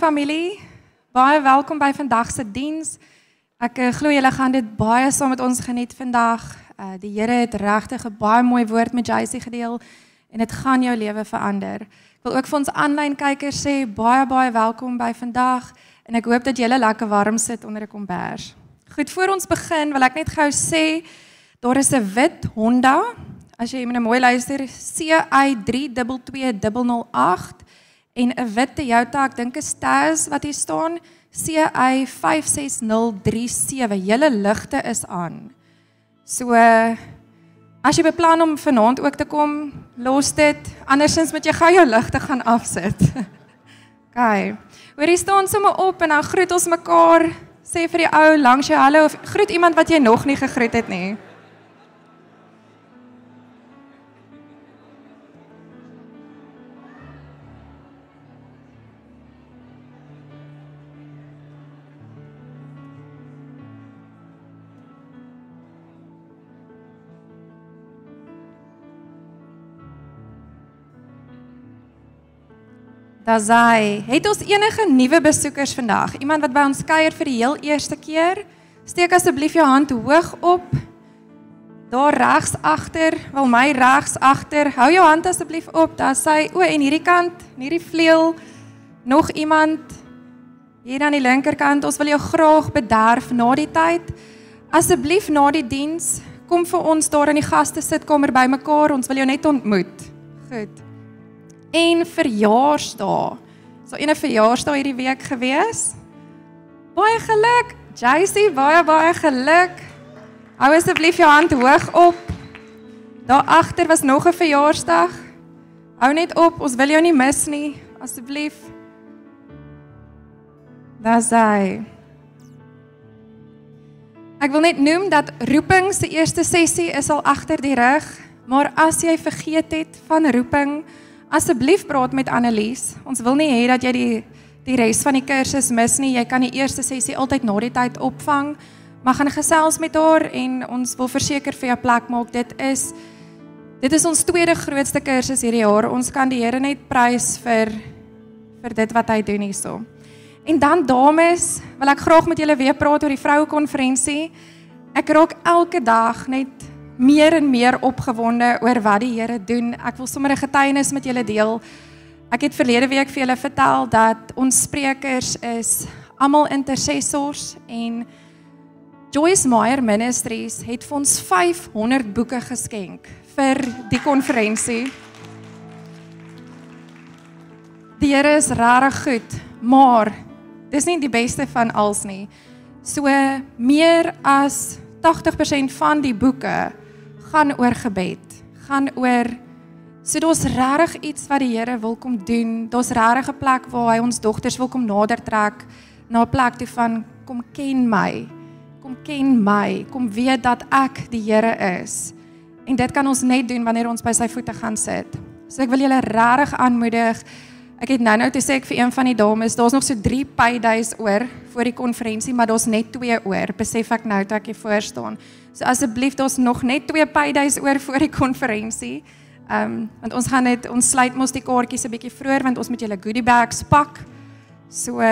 Familie. Baie welkom by vandag se diens. Ek uh, glo julle gaan dit baie saam met ons geniet vandag. Uh, die Here het regtig 'n baie mooi woord met Jacy gedeel en dit gaan jou lewe verander. Ek wil ook vir ons aanlyn kykers sê baie baie welkom by vandag en ek hoop dat julle lekker warm sit onder 'n kombers. Goed, voor ons begin wil ek net gou sê daar is 'n wit Honda. As jy net mooi luister, CI 322008 en 'n wit Toyota, ek dink 'n Staz wat hier staan, CY 56037. Julle ligte is aan. So as jy beplan om vanaand ook te kom, los dit. Andersins moet jy gou jou ligte gaan afsit. OK. Hoorie staan sommer op en dan groet ons mekaar. Sê vir die ou langs jou hallo of groet iemand wat jy nog nie gegroet het nie. Dazai, het ons enige nuwe besoekers vandag? Iemand wat by ons kuier vir die heel eerste keer? Steek asseblief jou hand hoog op. Daar regs agter, wil my regs agter. Hou jou hand asseblief op. Dazai, o en hierdie kant, hierdie vleuel. Nog iemand? Hier aan die linkerkant. Ons wil jou graag bederf na die tyd. Asseblief na die diens, kom vir ons daar in die gaste sitkamer bymekaar. Ons wil jou net ontmoet. Goed en verjaarsdae. So 'n verjaarsdag hierdie week gewees. Baie geluk, JC, baie baie geluk. Hou asseblief jou hand hoog op. Daar agter was nog 'n verjaarsdag. Hou net op, ons wil jou nie mis nie, asseblief. Daar's hy. Ek wil net noem dat roeping se eerste sessie is al agter die rug, maar as jy vergeet het van roeping, Asseblief praat met Annelies. Ons wil nie hê dat jy die die res van die kursus mis nie. Jy kan die eerste sessie altyd na die tyd opvang. Maar gaan gesels met haar en ons wil verseker vir jou plek maak. Dit is dit is ons tweede grootste kursus hierdie jaar. Ons kan die Here net prys vir vir dit wat hy doen hierso. En dan dames, wil ek graag met julle weer praat oor die vroue konferensie. Ek raak elke dag net meer en meer opgewonde oor wat die Here doen. Ek wil sommer 'n getuienis met julle deel. Ek het verlede week vir julle vertel dat ons sprekers is almal intercessors en Joyce Meyer Ministries het vir ons 500 boeke geskenk vir die konferensie. Die Here is regtig goed, maar dis nie die beste van als nie. So meer as 80% van die boeke gaan oor gebed. Gaan oor so daar's regtig iets wat die Here wil kom doen. Daar's regtig 'n plek waar hy ons dogters wil kom nader trek na 'n plek toe van kom ken my. Kom ken my. Kom weet dat ek die Here is. En dit kan ons net doen wanneer ons by sy voete gaan sit. So ek wil julle regtig aanmoedig. Ek het nou-nou te sê ek vir een van die dames, daar's nog so 3 paydays oor vir die konferensie, maar daar's net 2 oor. Besef ek nou dat ek hier voor staan. So asseblief daar's nog net twee paydays oor voor die konferensie. Ehm um, want ons gaan net ons sluit mos die kaartjies 'n bietjie vroeër want ons moet julle goodie bags pak. So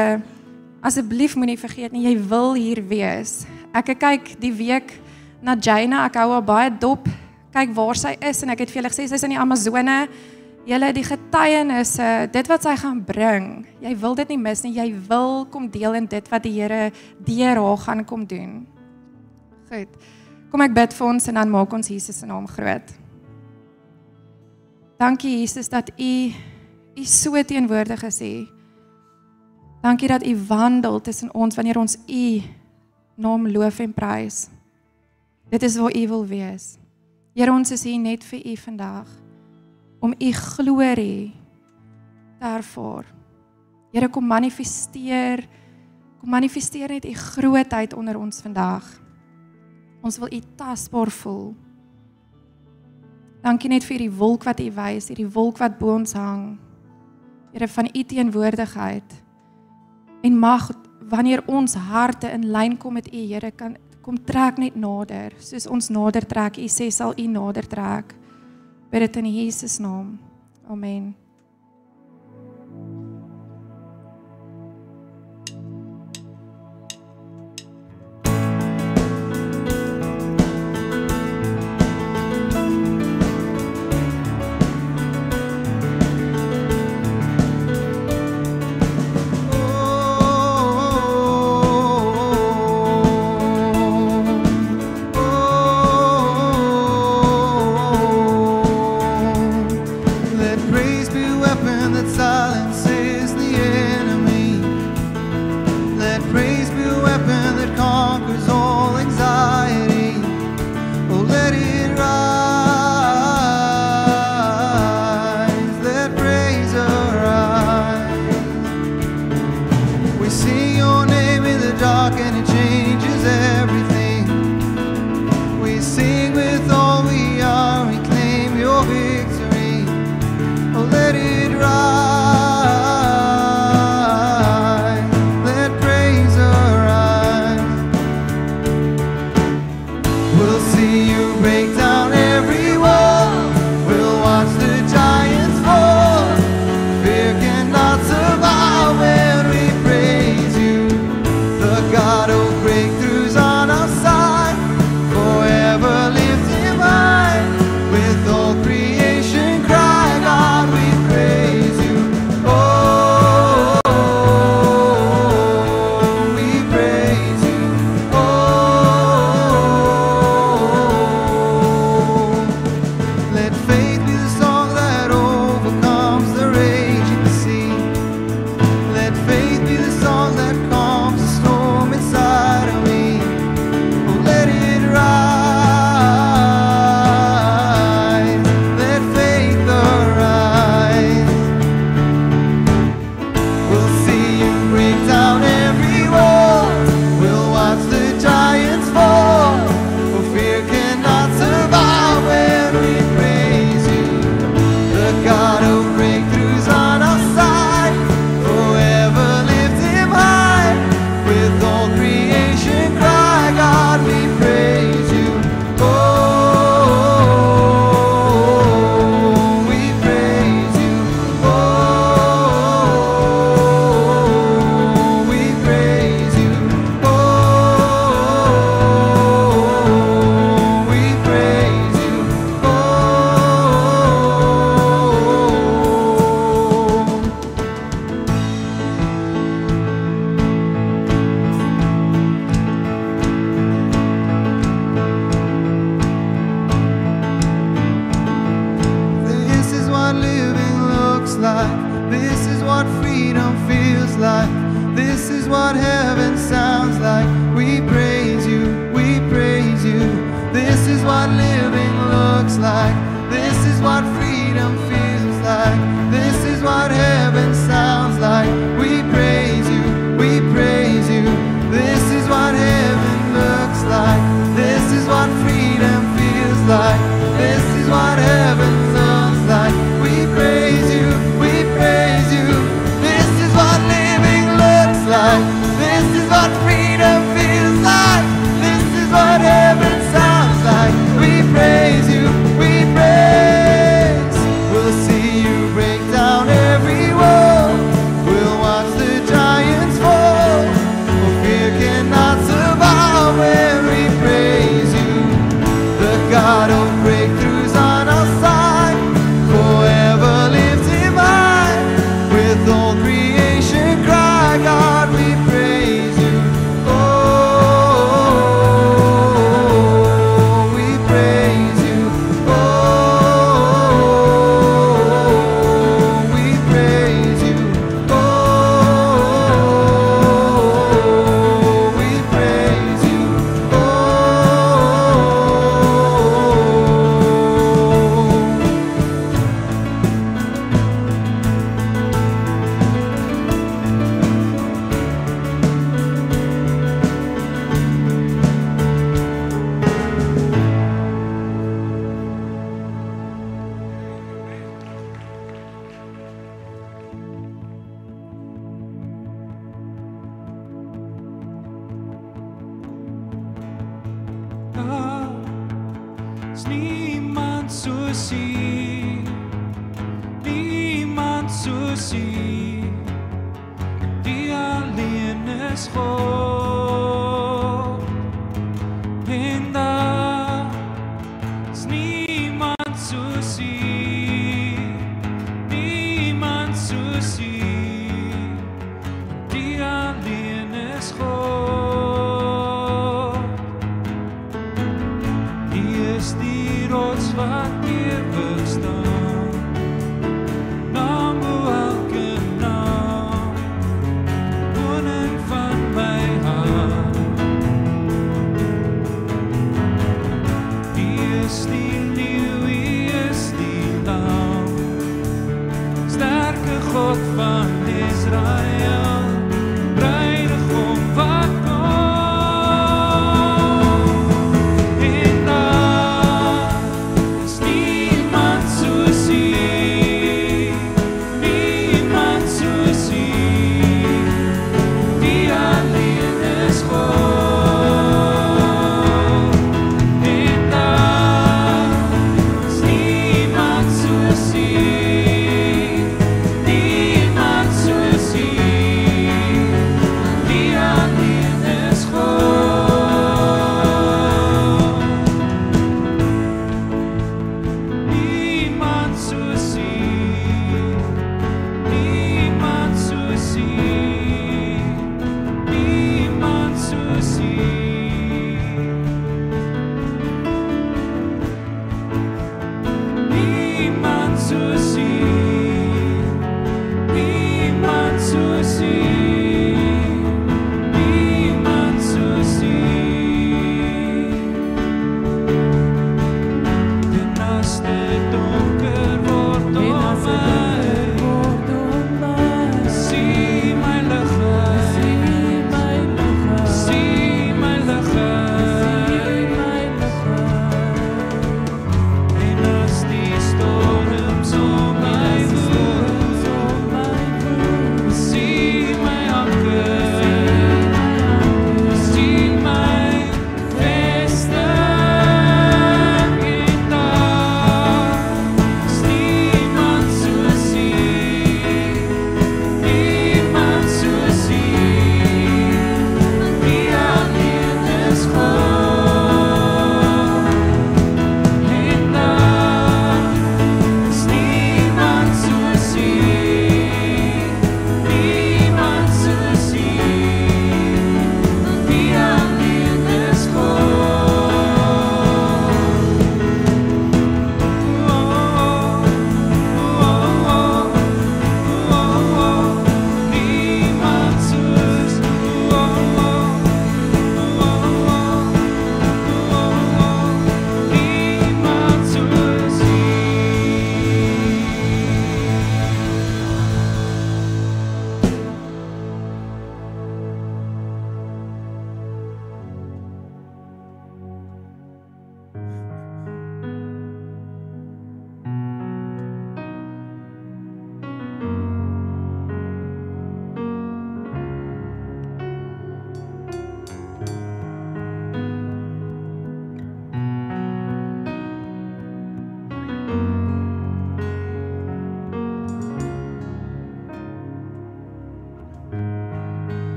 asseblief moenie vergeet nie jy wil hier wees. Ek kyk die week na Jaina, ek hou haar baie dop. Kyk waar sy is en ek het vir julle gesê sy's in die Amazone. Julle die getuienisse, dit wat sy gaan bring. Jy wil dit nie mis nie. Jy wil kom deel in dit wat die Here deur haar gaan kom doen. Goed. Kom ek bid vir ons en dan maak ons Jesus se naam groot. Dankie Jesus dat U U so teenwoordig is hier. Dankie dat U wandel tussen ons wanneer ons U naam loof en prys. Dit is waar U wil wees. Here ons is hier net vir U vandag om U glorie te ervaar. Here kom manifesteer kom manifesteer net U grootheid onder ons vandag. Ons wil U tasbaar voel. Dankie net vir die wolk wat U wys, hierdie wolk wat bo ons hang. Here van U teenwoordigheid. En mag wanneer ons harte in lyn kom met U, Here, kan kom trek net nader, soos ons nader trek. U sê sal U nader trek. Bid dit in Jesus naam. Amen.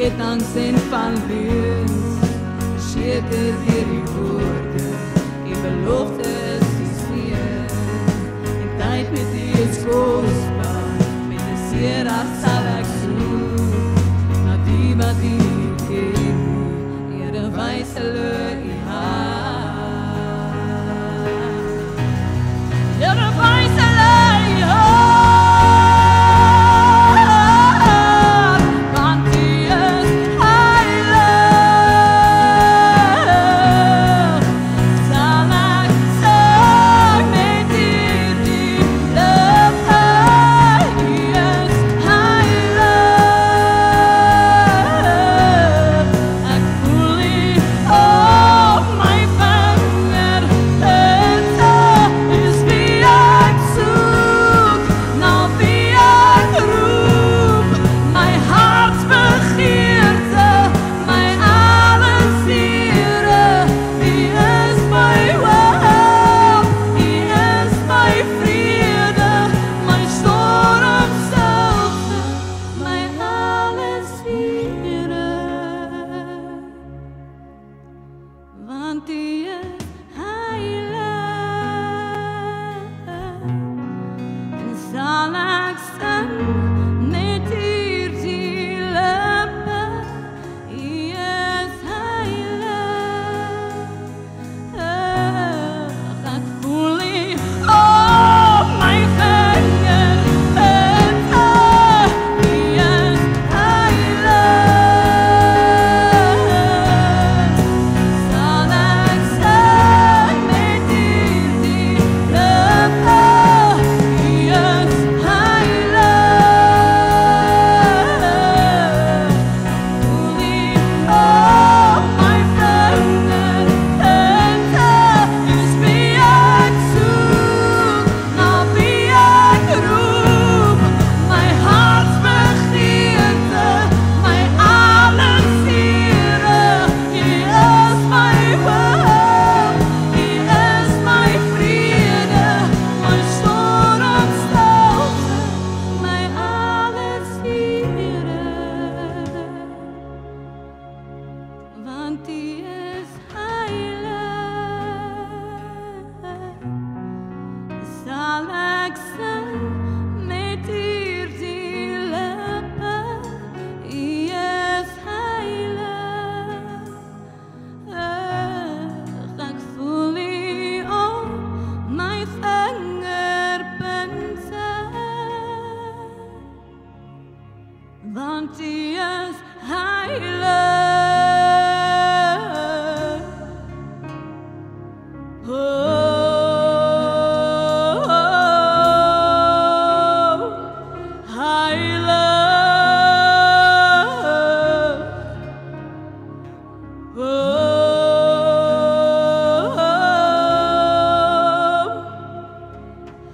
Gedanken sind verwirrt, schiebt dir die Worte, überluft es ist viel. Die Zeit mit dir ist kostbar, mit der Sierra Salaxu, Nadiba die Kegu, ihre weiße Löwe.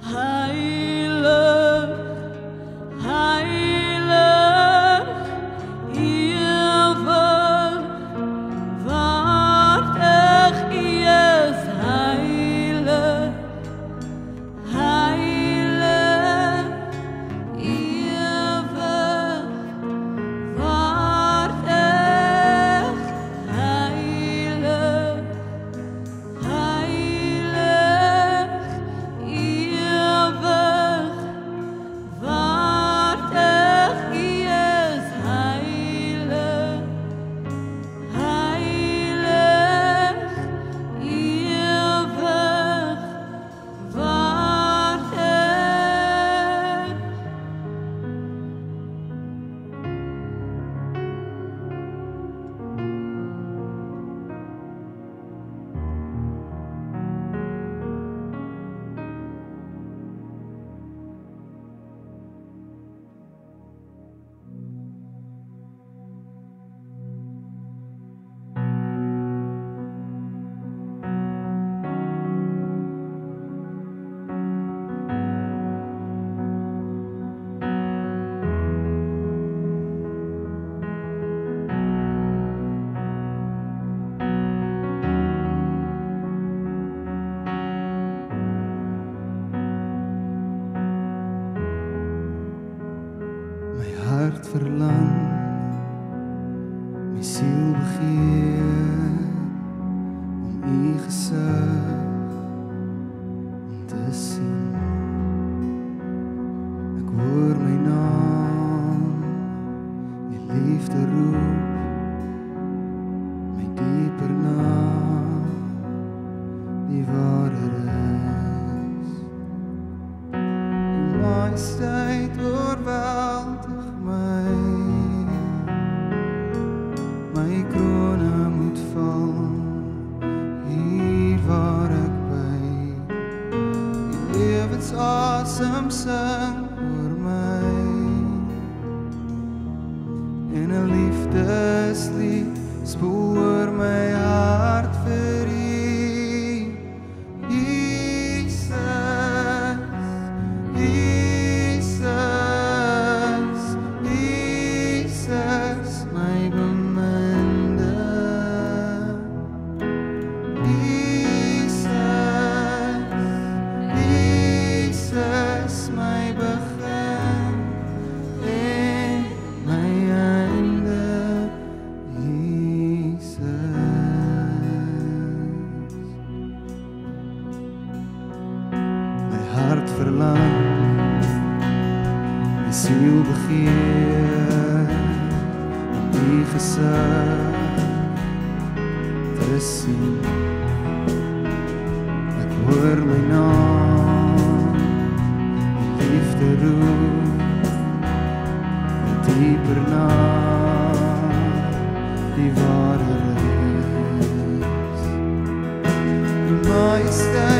Huh? Majesteit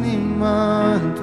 Daar is niemand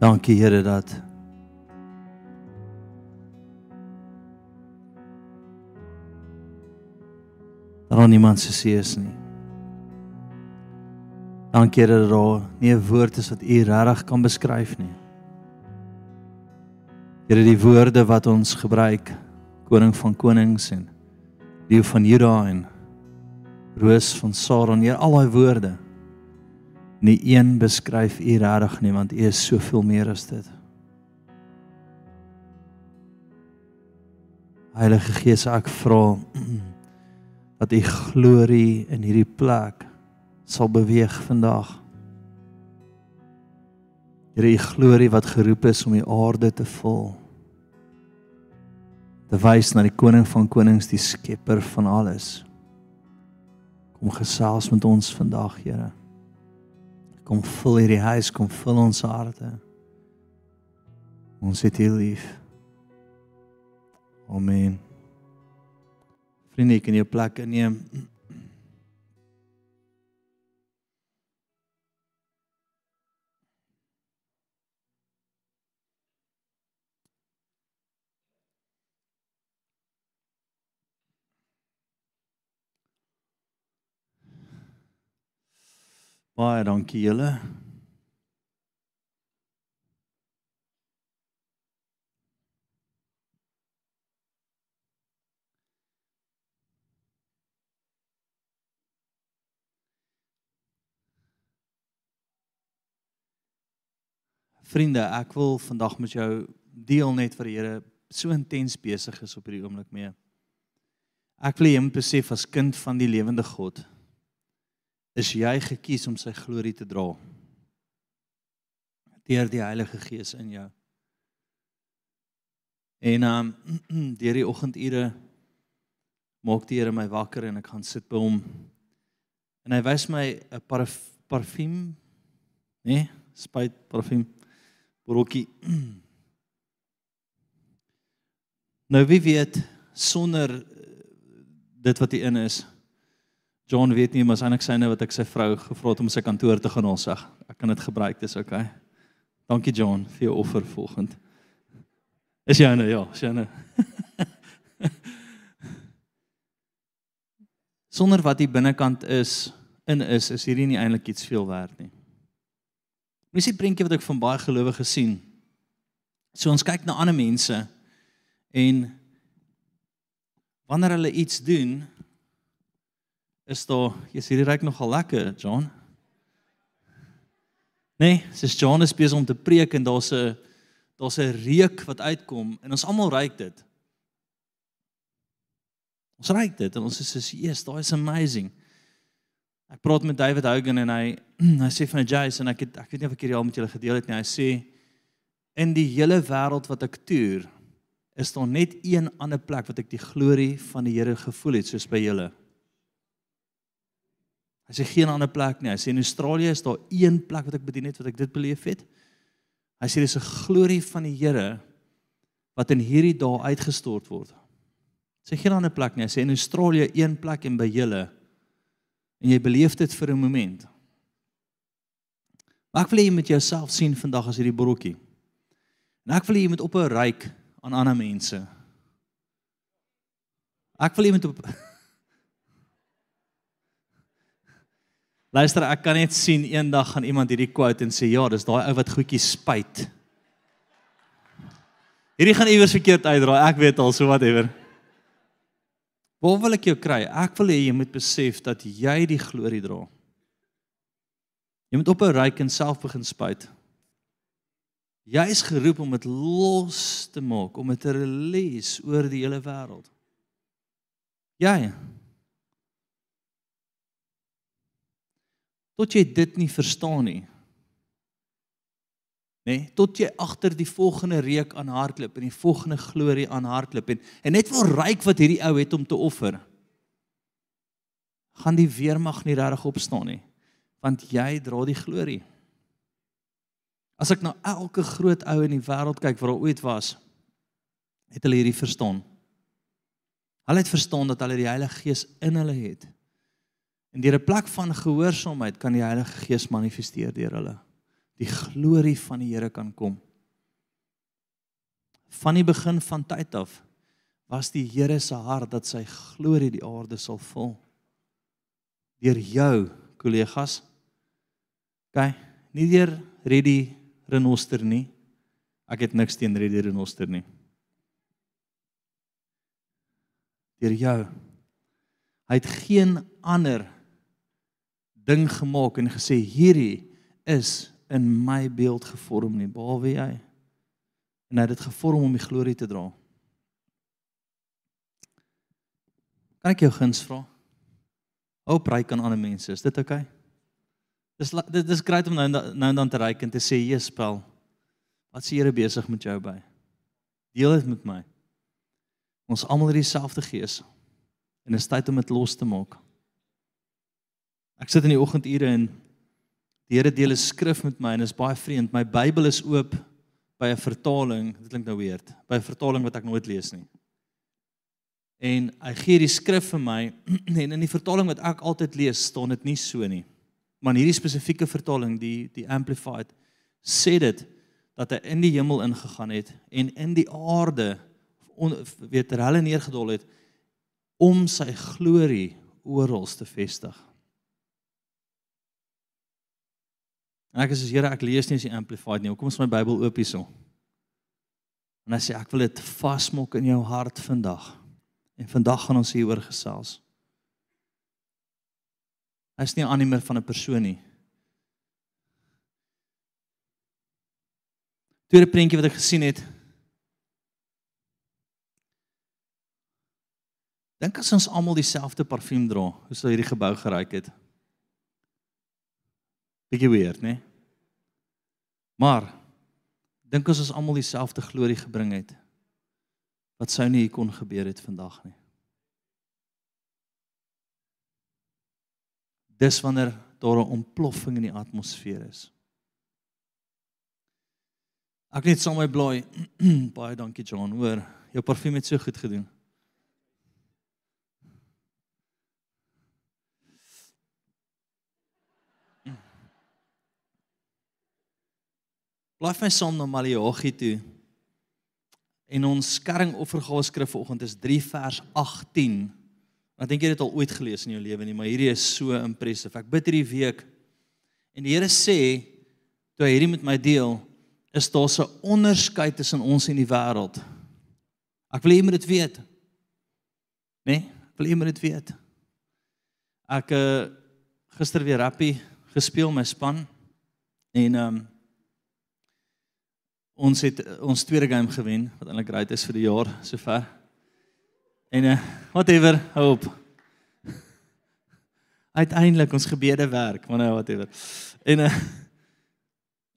Dankie Here dat daar niemand se see is nie. Dankie Here dat daar nie 'n woord is wat U regtig kan beskryf nie. Here die woorde wat ons gebruik, koning van konings en leeu van Juda en roos van Saron, hier al daai woorde. Nie een beskryf U regtig nie want U is soveel meer as dit. Heilige Gees, ek vra dat U glorie in hierdie plek sal beweeg vandag. Here, U glorie wat geroep is om die aarde te vul. Te wys na die koning van konings, die skepper van alles. Kom gesels met ons vandag, Here. Kom vul hierdie huis, kom vul ons harte. Ons het U lief. Amen. Vriende, jy kan jou plek inneem. Baie dankie julle. Vriende, ek wil vandag met jou deel net wat die Here so intens besig is op hierdie oomblik mee. Ek wil hom besef as kind van die lewende God is jy gekies om sy glorie te dra. Deur die Heilige Gees in jou. En um deur die oggendure maak die Here my wakker en ek gaan sit by hom. En hy wys my 'n parf, parfuum, nee, spuit parfuum brokkie. Nou wie weet sonder dit wat hier in is. John weet nie, maar is eintlik syne wat ek sy vrou gevra het om sy kantoor te gaan ons sê. Ek kan dit gebruik, dis okay. Dankie John vir jou offer volgend. Is jy nou ja, is jy nou. Sonder wat die binnekant is, in is, is hierdie nie eintlik iets veel werd nie. Dis 'n prentjie wat ek van baie gelowiges sien. So ons kyk na ander mense en wanneer hulle iets doen is daar jy sien dit reik nogal lekker, John. Nee, dis John is besig om te preek en daar's 'n daar's 'n reuk wat uitkom en ons almal ruik dit. Ons ruik dit en ons is so, "Yes, daai is amazing." Ek praat met David Hogan en hy hy sê van Jace en ek het ek weet nie of ek hierdie al met julle gedeel het nie. Hy sê in die hele wêreld wat ek toer, is daar net een ander plek wat ek die glorie van die Here gevoel het soos by julle. Hy sê geen ander plek nie. Hy sê in Australië is daar een plek wat ek bedien het wat ek dit beleef het. Hy sê dis 'n glorie van die Here wat in hierdie dae uitgestort word. Hy sê geen ander plek nie. Hy sê in Australië een plek en by julle en jy beleef dit vir 'n oomblik. Maar ek wil hê jy moet jouself sien vandag as hierdie brokkie. En ek wil hê jy moet ophou ryk aan ander mense. Ek wil hê jy moet op Luister, ek kan net sien eendag gaan iemand hierdie quote en sê ja, dis daai ou wat goedjies spuit. Hierdie gaan iewers verkeerd uitdraai, ek weet al so whatever. Waar wil ek jou kry? Ek wil hê jy moet besef dat jy die glorie dra. Jy moet ophou ryk en self begin spuit. Jy is geroep om dit los te maak, om dit te release oor die hele wêreld. Jy. Tot jy dit nie verstaan nie, nê, nee, tot jy agter die volgende reuk aan hardloop en die volgende glorie aan hardloop en en net wil ryk wat hierdie ou het om te offer. gaan die weermag nie regtig opstaan nie want jy dra die glorie. As ek na elke groot ou in die wêreld kyk wat ooit was, het hulle hierdie verstaan. Hulle het verstaan dat hulle die Heilige Gees in hulle het. En deur 'n plek van gehoorsaamheid kan die Heilige Gees manifesteer deur hulle die glorie van die Here kan kom. Van die begin van tyd af was die Here se hart dat sy glorie die aarde sal vul. Deur jou kollegas. OK, nie deur Reddy Renoster nie. Ek het niks teen Reddy Renoster nie. Deur jou. Hy het geen ander ding gemaak en gesê hierdie is in my beeld gevorm nie, behalwe jy. En hy het dit gevorm om die glorie te dra. Kan ek jou guns vra? Hoop ryk aan ander mense, is dit oukei? Okay? Dis dit is grait om nou nou dan te ryk en te sê, "Jesus, spel. Wat se Here besig met jou by? Deel dit met my." Ons almal het dieselfde gees. En dit is tyd om dit los te maak. Ek sit in die oggendure en Die Here deel 'n skrif met my en is baie vreemd. My Bybel is oop by 'n vertaling. Dit klink nou weird. By 'n vertaling wat ek nooit lees nie. En hy gee die skrif vir my en in die vertaling wat ek altyd lees, staan dit nie so nie. Maar in hierdie spesifieke vertaling, die die amplified, sê dit dat hy in die hemel ingegaan het en in die aarde on, weet hulle neergedol het om sy glorie oral te vestig. En ek sê Here, ek lees nie as die amplified nie. Kom ons my Bybel oop hierso. En hy sê ek wil dit vasmaak in jou hart vandag. En vandag gaan ons hieroor gesels. Hy's nie 'n animer van 'n persoon nie. Tweede prentjie wat ek gesien het. Dink as ons almal dieselfde parfuum dra, hoe sou hierdie gebou geruik het? Bietjie weird, né? Maar dink as ons almal dieselfde glorie gebring het, wat sou nie hier kon gebeur het vandag nie. Dis wanneer daar 'n ontploffing in die atmosfeer is. Ek net saam my blaai. Baie dankie John, hoor. Jou parfuum het so goed gedoen. Blaai my saam na Maleagi toe. En ons kerringoffergawe skrif vanoggend is 3 vers 18. Ek dink jy dit al ooit gelees in jou lewe nie, maar hierdie is so impressive. Ek bid hierdie week en die Here sê toe hy hierdie met my deel, is daar 'n onderskeid tussen ons en die wêreld. Ek wil hê jy moet dit weet. Né? Nee? Ek wil hê jy moet dit weet. Ek uh gister weer rappie gespeel my span en ehm um, ons het ons tweede game gewen wat eintlik great is vir die jaar sover. En uh whatever, hoop. Uiteindelik ons gebede werk, maar nou whatever. En uh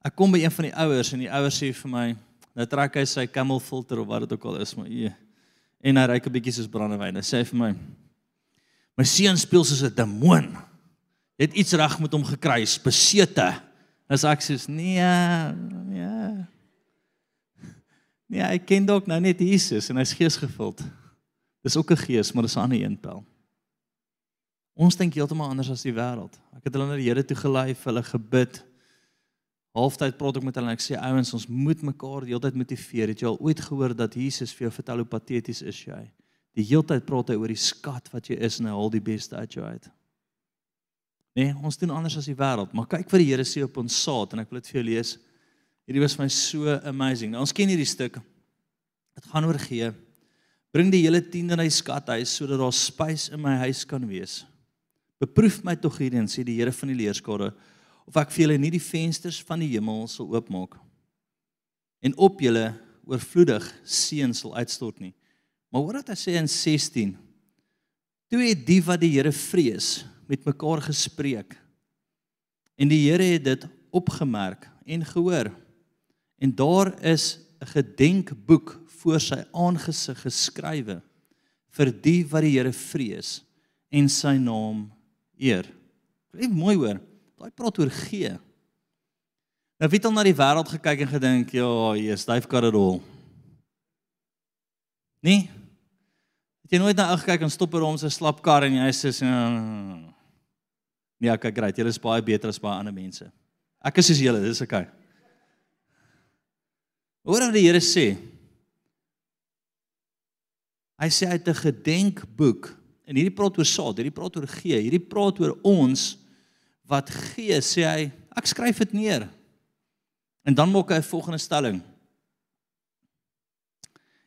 ek kom by een van die ouers en die ouers sê vir my, nou trek hy sy camel filter of wat dit ook al is, maar ee. En hy ryk 'n bietjie soos brandewyn. Hy sê vir my, my seun speel soos 'n demoon. Jy het iets reg met hom gekry, besete. As ek sê nee, nee. Nee, hy ken dalk nou net Jesus en hy's geesgevuld. Dis ook 'n gees, maar dis 'n ander een pel. Ons dink heeltemal anders as die wêreld. Ek het hulle na die Here toe gelei, vir hulle gebid. Halftyd praat ek met hulle en ek sê ouens, ons moet mekaar die hele tyd motiveer. Het jy al ooit gehoor dat Jesus vir jou vertel hoe pateties is jy? Die hele tyd praat hy oor die skat wat jy is en hy haal die beste uit jou uit. Nee, ons doen anders as die wêreld, maar kyk wat die Here sê op ons saad en ek wil dit vir jou lees. Hierdie was vir my so amazing. Nou, ons ken hierdie stuk. Dit gaan oor gee. Bring die hele tiende na die skathuis sodat daar spys in my huis kan wees. Beproef my tog hierin sê die Here van die leerskare of ek vir julle nie die vensters van die hemel sal oopmaak en op julle oorvloedig seën sal uitstort nie. Maar hoor wat hy sê in 16. Toe het die wat die Here vrees met mekaar gespreek. En die Here het dit opgemerk en gehoor. En daar is 'n gedenkboek voor sy aangesig geskrywe vir die wat die Here vrees en sy naam eer. Net mooi hoor. Daai praat oor gee. Nou het al na die wêreld gekyk en gedink, ja, Jesus, they've got it all. Nee. Het jy nooit na ou gekyk en stop oor hom se slap kar en hy sê Nee, ek kyk great. Julle is baie beter as baie ander mense. Ek is soos julle, dis okay. Hoor wat die Here sê. Hy sê uit 'n gedenkboek en hierdie praat oor saad, hierdie praat oor gee, hierdie praat oor ons wat gee, sê hy, ek skryf dit neer. En dan maak hy 'n volgende stelling.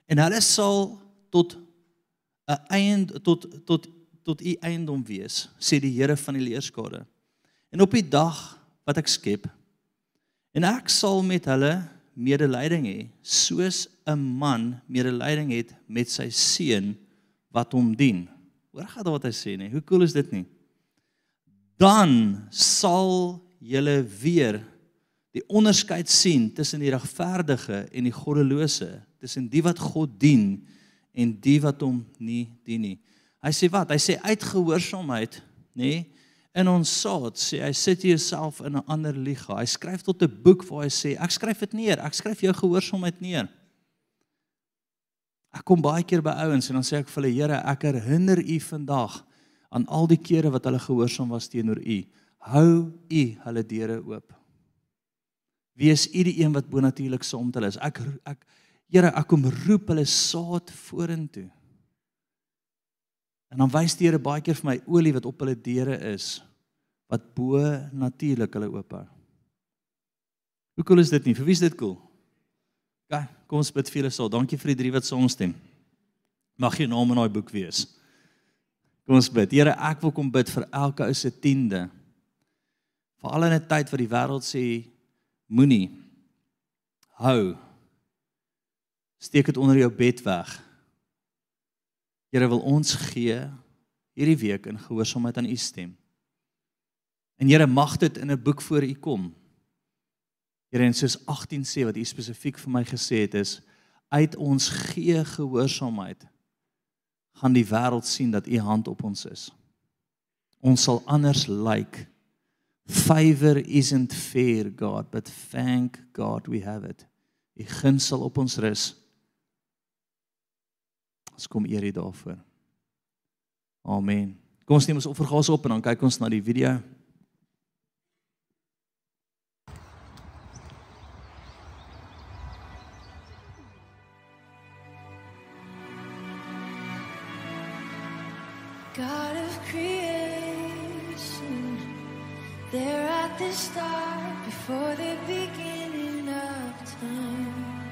En hulle sal tot 'n eiend tot tot tot u eiendom wees, sê die Here van die leerskare. En op die dag wat ek skep en ek sal met hulle medelyding hê soos 'n man medelyding het met sy seun wat hom dien. Hoor gou wat hy sê nie. Hoe cool is dit nie? Dan sal julle weer die onderskeid sien tussen die regverdige en die goddelose, tussen die wat God dien en die wat hom nie dien nie. Hy sê wat? Hy sê uitgehoorsaamheid, nê? In ons saad sê hy sit jouself in 'n ander liga. Hy skryf tot 'n boek waar hy sê ek skryf dit neer. Ek skryf jou gehoorsaamheid neer. Ek kom baie keer by ouens en dan sê ek vir hulle Here, ek herinner u vandag aan al die kere wat hulle gehoorsaam was teenoor u. Hou u hulle deure oop. Wees u die een wat bonatuurlik saam met hulle is. Ek ek Here, ek kom roep hulle saad vorentoe. En dan wys die Here baie keer vir my olie wat op hulle deure is wat bo natuurlik hulle oop hou. Hoe cool is dit nie? Vir wie is dit cool? Ja, kom ons bid vir julle so. Dankie vir die drie wat saam stem. Mag jou naam in daai boek wees. Kom ons bid. Here, ek wil kom bid vir elke ou se tiende. Veral in 'n tyd wat die wêreld sê moenie hou. Steek dit onder jou bed weg. Here wil ons gee hierdie week in gehoorsaamheid aan u stem. En Here mag dit in 'n boek voor u kom. Here en soos 18 sê wat u spesifiek vir my gesê het is uit ons gee gehoorsaamheid gaan die wêreld sien dat u hand op ons is. Ons sal anders lyk. Like. Favor isn't fair God, but thank God we have it. U guns sal op ons rus. Ons kom eer U daarvoor. Amen. Kom ons neem ons offergaas op en dan kyk ons na die video. God of creation, there at the start, before the beginning of time.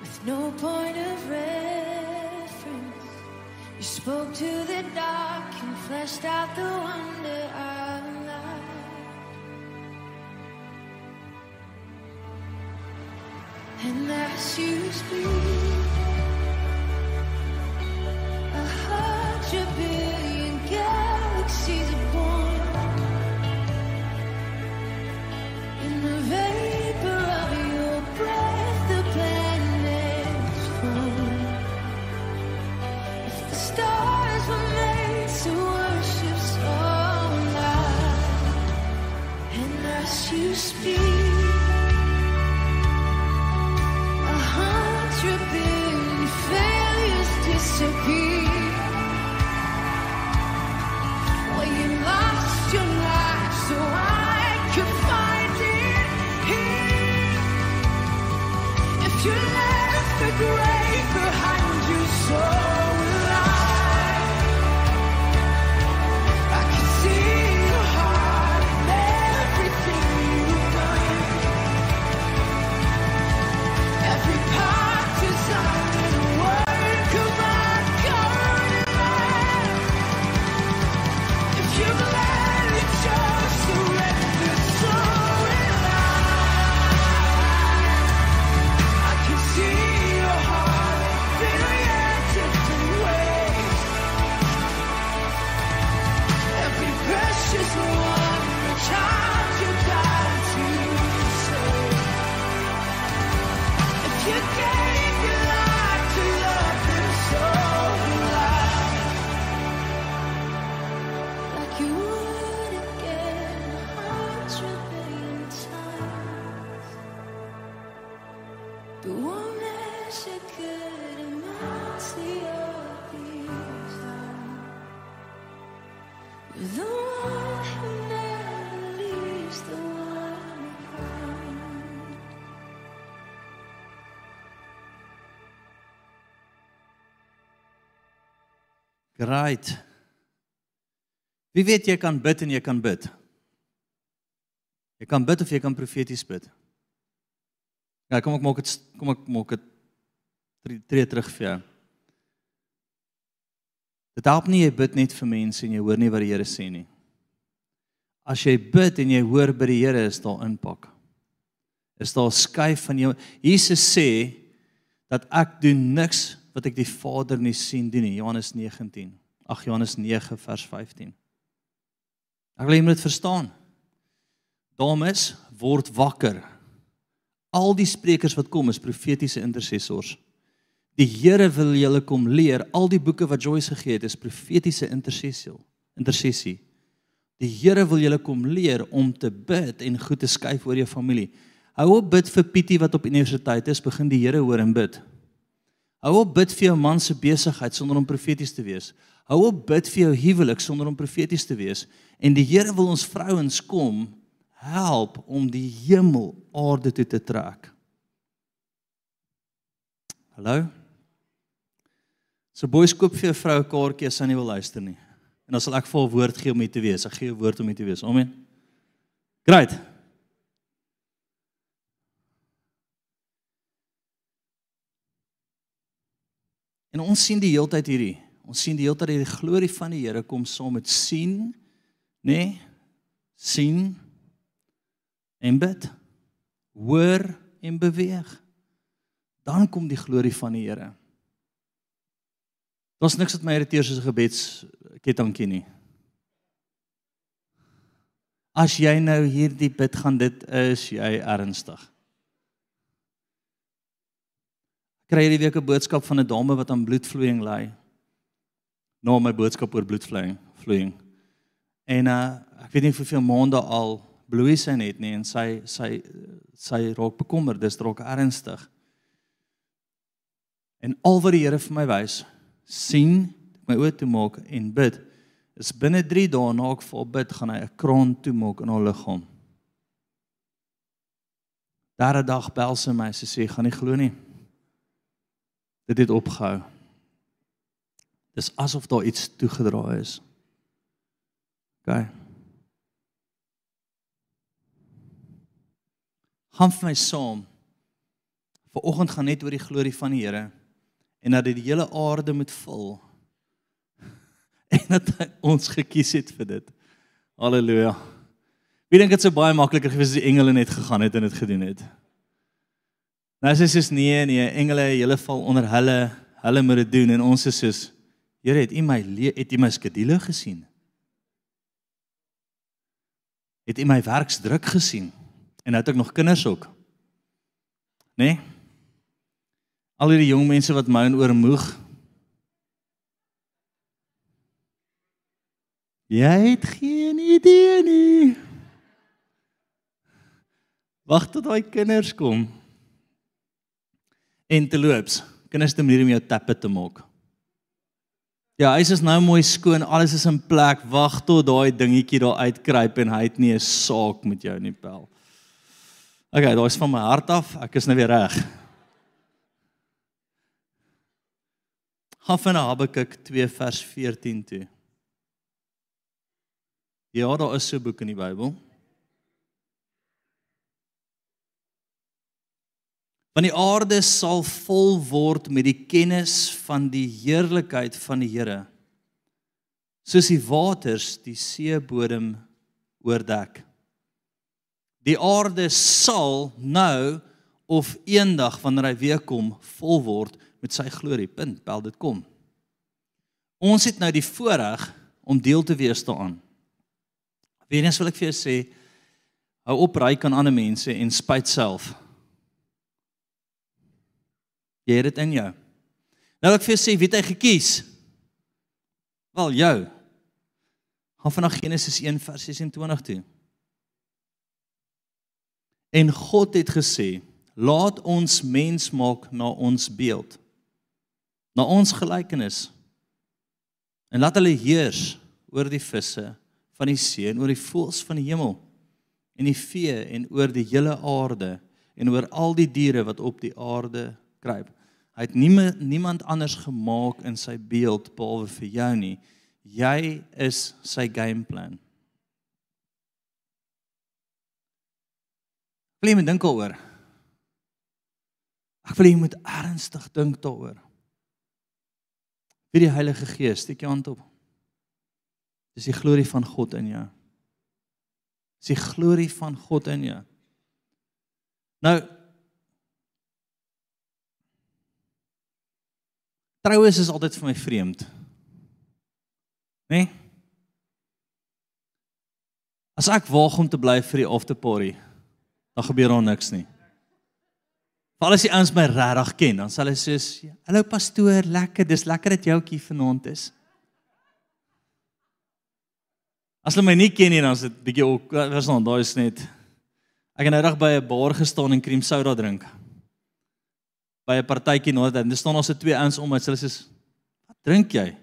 With no point of reference, you spoke to the dark and fleshed out the wonder And as you speak, a hundred billion galaxies are born. In the vapor of your breath, the planets form. If the stars were made to worship and as you speak. Great. Wie weet jy kan bid en jy kan bid. Jy kan bid of jy kan profeties bid. Ja, kom ek maak dit kom ek maak dit tree terug vir jou. Dit help nie jy bid net vir mense en jy hoor nie wat die Here sê nie. As jy bid en jy hoor by die Here is daar impak. Is daar skuif van jou. Jesus sê dat ek doen niks wat ek die Vader nie sien doen nie. Johannes 19. Ag Johannes 9 vers 15. Ek wil hê jy moet dit verstaan. Dames, word wakker. Al die sprekers wat kom is profetiese intercessors. Die Here wil julle kom leer. Al die boeke wat Joyce gegee het is profetiese intersessie. Intersessie. Die Here wil julle kom leer om te bid en goed te skuif oor jou familie. Hou op bid vir Pietie wat op universiteit is, begin die Here hoor en bid. Hou op bid vir jou man se besigheid sonder om profeties te wees. Hou op bid vir jou huwelik sonder om profeties te wees. En die Here wil ons vrouens kom help om die hemel aarde toe te trek. Hallo? So boys koop vir jou vrou 'n kaartjie as sy nie wil luister nie. En dan sal ek vir 'n woord gee om hier te wees. Ek gee 'n woord om hier te wees. Amen. Great. En ons sien die heeltyd hierdie. Ons sien die heeltyd hierdie glorie van die Here kom saam met sien, nê? Nee, sien en bid. Hoor en beweeg. Dan kom die glorie van die Here. Daar's niks wat my irriteer soos 'n gebedskettingkie nie. As jy nou hierdie bid gaan dit is jy ernstig. Kry hierdie week 'n boodskap van 'n dame wat aan bloedvloeiing ly. Nou my boodskap oor bloedvloeiing, vloeiing. En uh ek weet nie hoeveel maande al bloei sy net nie en sy sy sy raak bekommerd, dis dalk ernstig. En al wat die Here vir my wys, sien, my oë toe maak en bid, is binne 3 dae na ek vol bid, gaan hy 'n kroon toe maak in haar liggaam. Daardie dag bel sy my, sy sê, "Gaan nie glo nie. Dit het opgehou." Dis asof daar iets toegedra is. OK. Gaan vir my saam. Vanoggend gaan net oor die glorie van die Here en dat dit die hele aarde moet vul. En dat hy ons gekies het vir dit. Halleluja. Wie dink dit sou baie makliker gewees as die engele net gegaan het en dit gedoen het? Nou as is nee nee, engele, julle val onder hulle, hulle moet dit doen en ons is soos Here, het U my het U my skedule gesien? Het U my werksdruk gesien? En nou het ek nog kinders ook. Né? Nee? Al hierdie jong mense wat my en oormoeg. Jy het geen idee nie. Wag tot daai kinders kom. En te loops. Kinders te manier om jou tappe te maak. Ja, hy is nou mooi skoon, alles is in plek. Wag tot daai dingetjie daar uitkruip en hy het nie 'n saak met jou nie, pel. Okay, daai is van my hart af. Ek is nou weer reg. Gaan van Habakuk 2 vers 14 toe. Ja, daar is so 'n boek in die Bybel. Want die aarde sal vol word met die kennis van die heerlikheid van die Here. Soos die waters die seebodem oordek. Die aarde sal nou of eendag wanneer hy weer kom vol word met sy glorie. Punt. Bel dit kom. Ons het nou die voorreg om deel te wees daaraan. Weens wil ek vir jou sê hou op ry kan ander mense en spyt self. Jy het dit in jou. Nou ek vir jou sê wie het hy gekies? Wel jou. Gaan vanaf Genesis 1 vers 26 toe. En God het gesê: "Laat ons mens maak na ons beeld." na ons gelykenis. En laat hulle heers oor die visse van die see en oor die voëls van die hemel en die vee en oor die hele aarde en oor al die diere wat op die aarde kruip. Hy het niemand niemand anders gemaak in sy beeld behalwe vir jou nie. Jy is sy gameplan. Wil jy moet dink daaroor? Ek wil jy moet ernstig dink daaroor. Wie die Heilige Gees, steek jou hand op. Dis die glorie van God in jou. Dis die glorie van God in jou. Nou Troues is altyd vir my vreemd. Né? Nee? As ek waag om te bly vir die after party, dan gebeur daar niks nie. Val as die ouens my regtig ken, dan sal hulle sê: "Hallo pastoor, lekker, dis lekker dat jy ook hier vanaand is." As hulle my nie ken nie, dan is dit bietjie ook, was nou, daai is net Ek het nou reg by 'n bar gestaan en cream soda drink. By 'n partytjie nou, dan staan ons se twee ouens om my, hulle sê: "Wat drink jy?"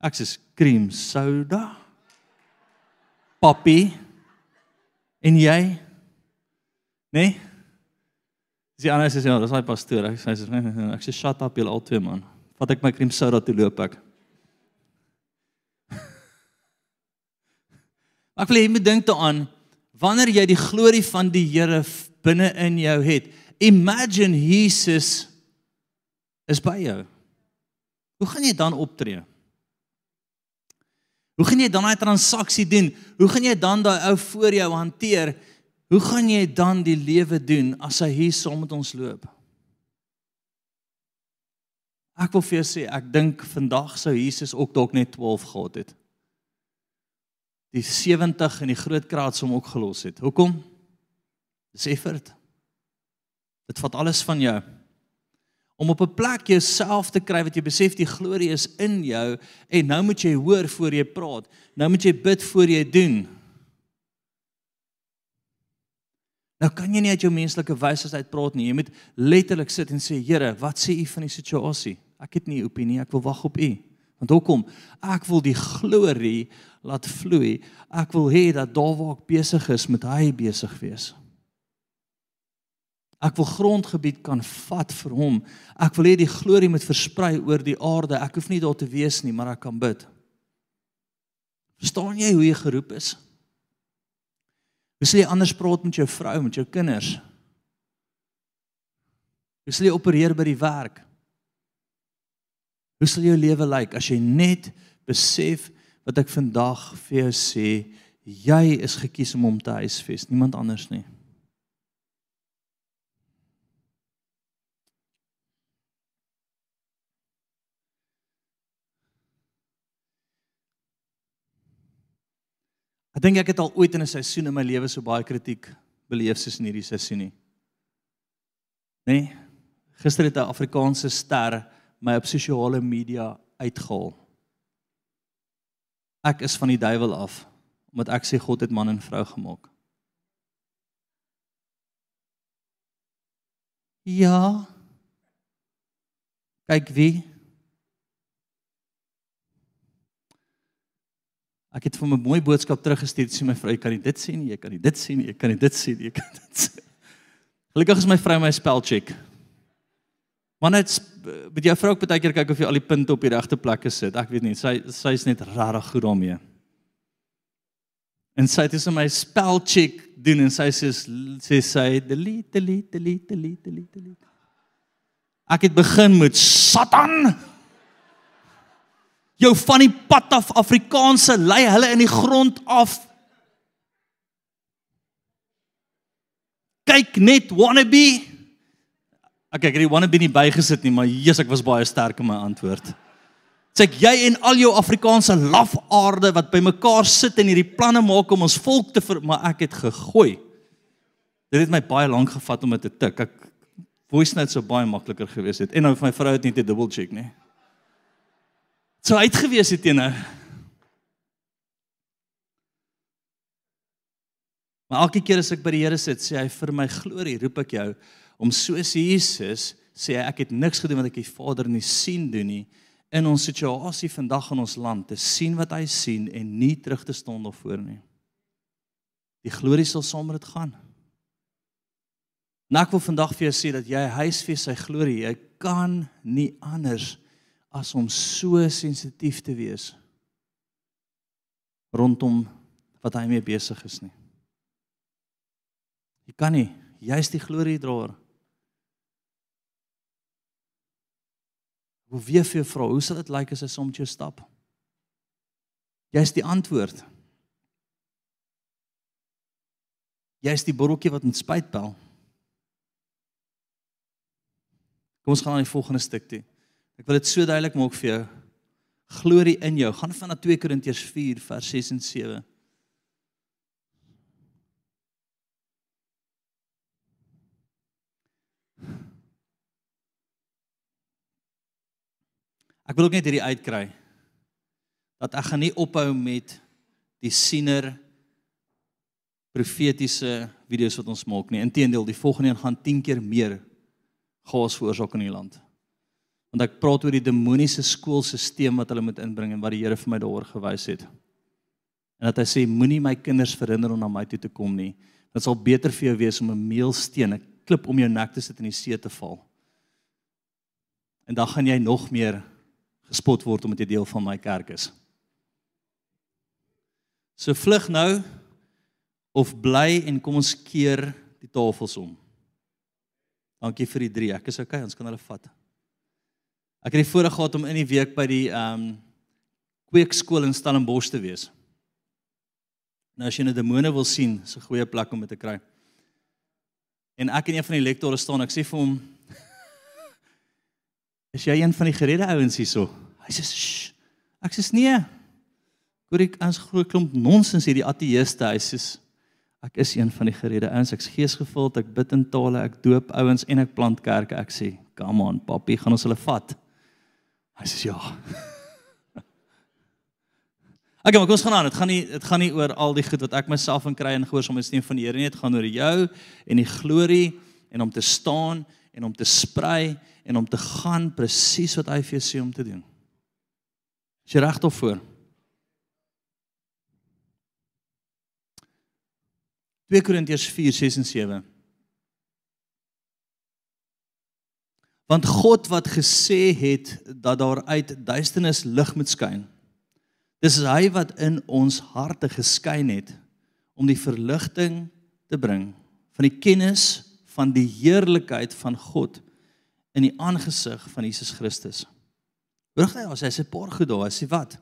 Ek sê: "Cream soda." Papi. En jy? Nee? Dis die ander sê ja, dis daai pastoor. Ek sê ek sê shut up julle al twee man. Vat ek my cream soda toe loop ek. Ek wil hê jy moet dink daaraan wanneer jy die glorie van die Here binne in jou het. Imagine Jesus is by jou. Hoe gaan jy dan optree? Hoe gaan jy dan daai transaksie doen? Hoe gaan jy dan daai ou voor jou hanteer? Hoe gaan jy dan die lewe doen as hy hier saam met ons loop? Ek wil vir jou sê, ek dink vandag sou Jesus ook dalk net 12 gehad het. Die 70 in die groot kraat som ook gelos het. Hoekom? Dis effort. Dit vat alles van jou om op 'n plek jouself te kry wat jy besef die glorie is in jou en nou moet jy hoor voor jy praat. Nou moet jy bid voor jy doen. Nou kan jy nie uit jou menslike wysheid uitpraat nie. Jy moet letterlik sit en sê, Here, wat sê U van die situasie? Ek het nie 'n opinie, ek wil wag op U. Want hoekom? Ek wil die glorie laat vloei. Ek wil hê dat daar waar ek besig is, moet hy besig wees. Ek wil grondgebied kan vat vir hom. Ek wil hê die glorie moet versprei oor die aarde. Ek hoef nie daar te wees nie, maar ek kan bid. Verstaan jy hoe jy geroep is? Hoe sal jy anders praat met jou vrou, met jou kinders? Hoe sal jy opereer by die werk? Hoe sal jou lewe lyk as jy net besef wat ek vandag vir jou sê, jy is gekies om hom te huisves, niemand anders nie. Ek dink ek het al ooit in 'n seisoen in my lewe so baie kritiek beleef soos in hierdie seisoen nie. Nee. Gister het 'n Afrikaanse ster my op sosiale media uitgehaal. Ek is van die duiwel af omdat ek sê God het man en vrou gemaak. Ja. Kyk wie Ek het vir 'n mooi boodskap teruggestuur sê my vrou, jy kan nie dit sê nie, jy kan nie dit sê nie, jy kan nie dit sê nie, jy kan dit sê. Gelukkig is my vrou my spel check. Maar net met jou vrou ook baie keer kyk of jy al die punte op die regte plekke sit. Ek weet nie, sy sy is net regtig goed daarmee. En sy het dus my spel check doen en sy sê sê sy delete delete delete delete delete. Ek het begin met Satan jou van die pad af Afrikaanse lei hulle in die grond af. Kyk net wannabe. Ek ek het die wannabe nie bygesit nie, maar Jesus ek was baie sterk in my antwoord. Sê ek jy en al jou Afrikaanse lafaarde wat bymekaar sit en hierdie planne maak om ons volk te ver, maar ek het gegooi. Dit het my baie lank gevat om dit te tik. Ek voice note sou baie makliker gewees het. En nou vir my vrou het nie te double check nie sou uitgewees het teen nou. Maar elke keer as ek by die Here sit, sê hy vir my glorie, roep ek jou om soos Jesus sê hy ek het niks gedoen wat ek die Vader nie sien doen nie in ons situasie vandag in ons land te sien wat hy sien en nie terug te staan daarvoor nie. Die glorie sal saam met dit gaan. Nou ek wil vandag vir jou sê dat jy huisves sy glorie, jy kan nie anders as om so sensitief te wees rondom wat hy mee besig is nie. Jy kan nie, jy's die gloriedraer. Hoe wie vir jou vra, hoe sal dit lyk as hy soms jou stap? Jy's die antwoord. Jy's die botteltjie wat met spyt bel. Kom ons gaan aan die volgende stuk toe. Ek wil dit so duidelik maak vir jou. Glorie in jou. Gaan van na 2 Korintiërs 4 vers 6 en 7. Ek wil ook net hierdie uitkry dat ek gaan nie ophou met die siener profetiese video's wat ons maak nie. Inteendeel, die volgende een gaan 10 keer meer chaos veroorsaak in die land want ek praat oor die demoniese skoolstelsel wat hulle moet inbring en wat die Here vir my daaroor gewys het. En dat hy sê moenie my kinders verhinder om na my toe te kom nie. Dit sal beter vir jou wees om 'n meelsteen, 'n klip om jou nek te sit in die see te val. En dan gaan jy nog meer gespot word omdat jy deel van my kerk is. So vlug nou of bly en kom ons keer die tafels om. Dankie vir die 3. Ek is okay, ons kan hulle vat. Ek het die voorreg gehad om in die week by die ehm um, kweekskool in Stellenbosch te wees. Nou as jy 'n demone wil sien, is 'n goeie plek om dit te kry. En ek en een van die lektore staan, ek sê vir hom Is jy een van die geredde ouens hierso? Hy sê, "Ssh." Ek sê, "Nee." Hoor ek ons groot klomp nonsens hierdie ateëste. Hy sê, "Ek is een van die geredde ouens. Ek's geesgevuld, ek bid in tale, ek doop ouens en ek plant kerke." Ek sê, "Come on, papi, gaan ons hulle vat?" Hy sê, "Ja." Okay, maar kom ons gaan aan. Dit gaan nie dit gaan nie oor al die goed wat ek myself in kry en gehoorsaam is nie van die Here nie. Dit gaan oor jou en die glorie en om te staan en om te sprei en om te gaan presies wat hy vir jou sê om te doen. Is jy reg daarvoor? 2 Korintiërs 4:6 en 7. Want God wat gesê het dat daar uit duisternis lig moet skyn. Dis hy wat in ons harte geskyn het om die verligting te bring van die kennis van die heerlikheid van God in die aangesig van Jesus Christus. Hoor jy as hy sê paar goed daar, hy sê wat?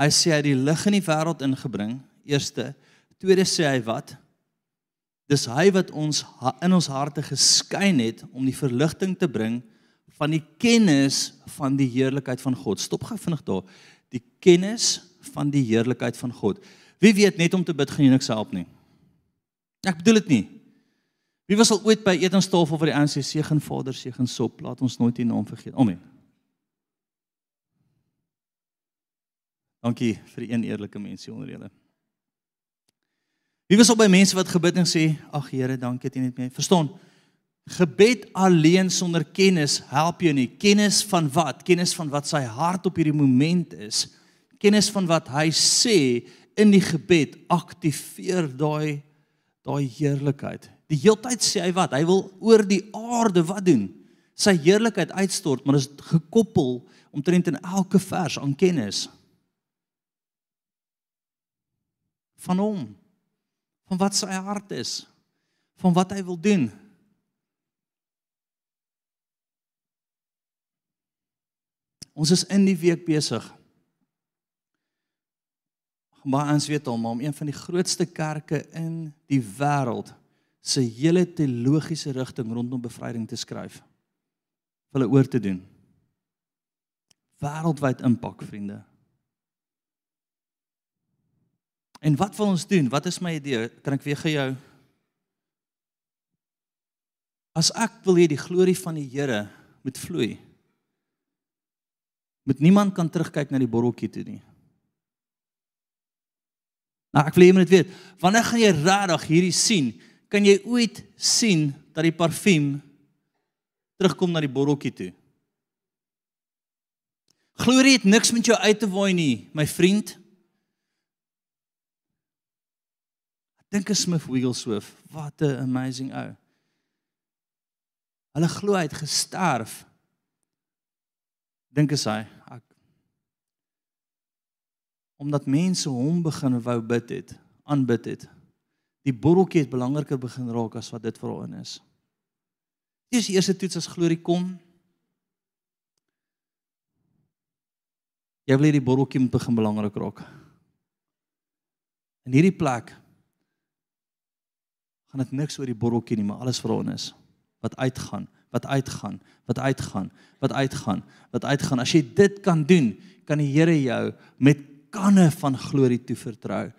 Hy sê hy het die lig in die wêreld ingebring. Eerste, tweede sê hy wat? Dis hy wat ons in ons harte geskyn het om die verligting te bring van die kennis van die heerlikheid van God. Stop gou vinnig daar. Die kennis van die heerlikheid van God. Wie weet net om te bid gaan jy niks help nie. Ek bedoel dit nie. Wie was al ooit by etenstafel vir die ANC seën Vader seën sop, laat ons nooit die naam vergeet. Amen. Dankie vir een eerlike mensie onder julle. Wie was al by mense wat gebid en sê, "Ag Here, dankie dat U net my verstaan." Gebed alleen sonder kennis help jou nie. Kennis van wat? Kennis van wat sy hart op hierdie oomblik is. Kennis van wat hy sê in die gebed aktiveer daai daai heerlikheid. Die heeltyd sê hy wat? Hy wil oor die aarde wat doen? Sy heerlikheid uitstort, maar dit is gekoppel omtrent in elke vers aan kennis van hom van wat sy hart is van wat hy wil doen. Ons is in die week besig. Maar ons weet al maar om een van die grootste kerke in die wêreld se hele teologiese rigting rondom bevryding te skryf hulle oor te doen. Wêreldwyd impak vriende En wat wil ons doen? Wat is my idee? Kan ek weer gee jou As ek wil hê die glorie van die Here moet vloei. Moet niemand kan terugkyk na die borreltjie toe nie. Nou ek wil hê jy moet weet, wanneer gaan jy regtig hierdie sien? Kan jy ooit sien dat die parfuum terugkom na die borreltjie toe? Glorie het niks met jou uit te waai nie, my vriend. Dink aan Smith Wigglesworth, wat 'n amazing ou. Hulle glo hy het gesterf. Dink as hy ek omdat mense hom begin wou bid het, aanbid het. Die borreltjie het belangriker begin raak as wat dit vir hom is. Dis die eerste toets as glorie kom. Jy wil hê die borreltjie moet begin belangrik raak. In hierdie plek gaan dit niks oor die borreltjie nie, maar alles vir hom is wat uitgaan, wat uitgaan, wat uitgaan, wat uitgaan, wat uitgaan. As jy dit kan doen, kan die Here jou met kanne van glorie toevertrou.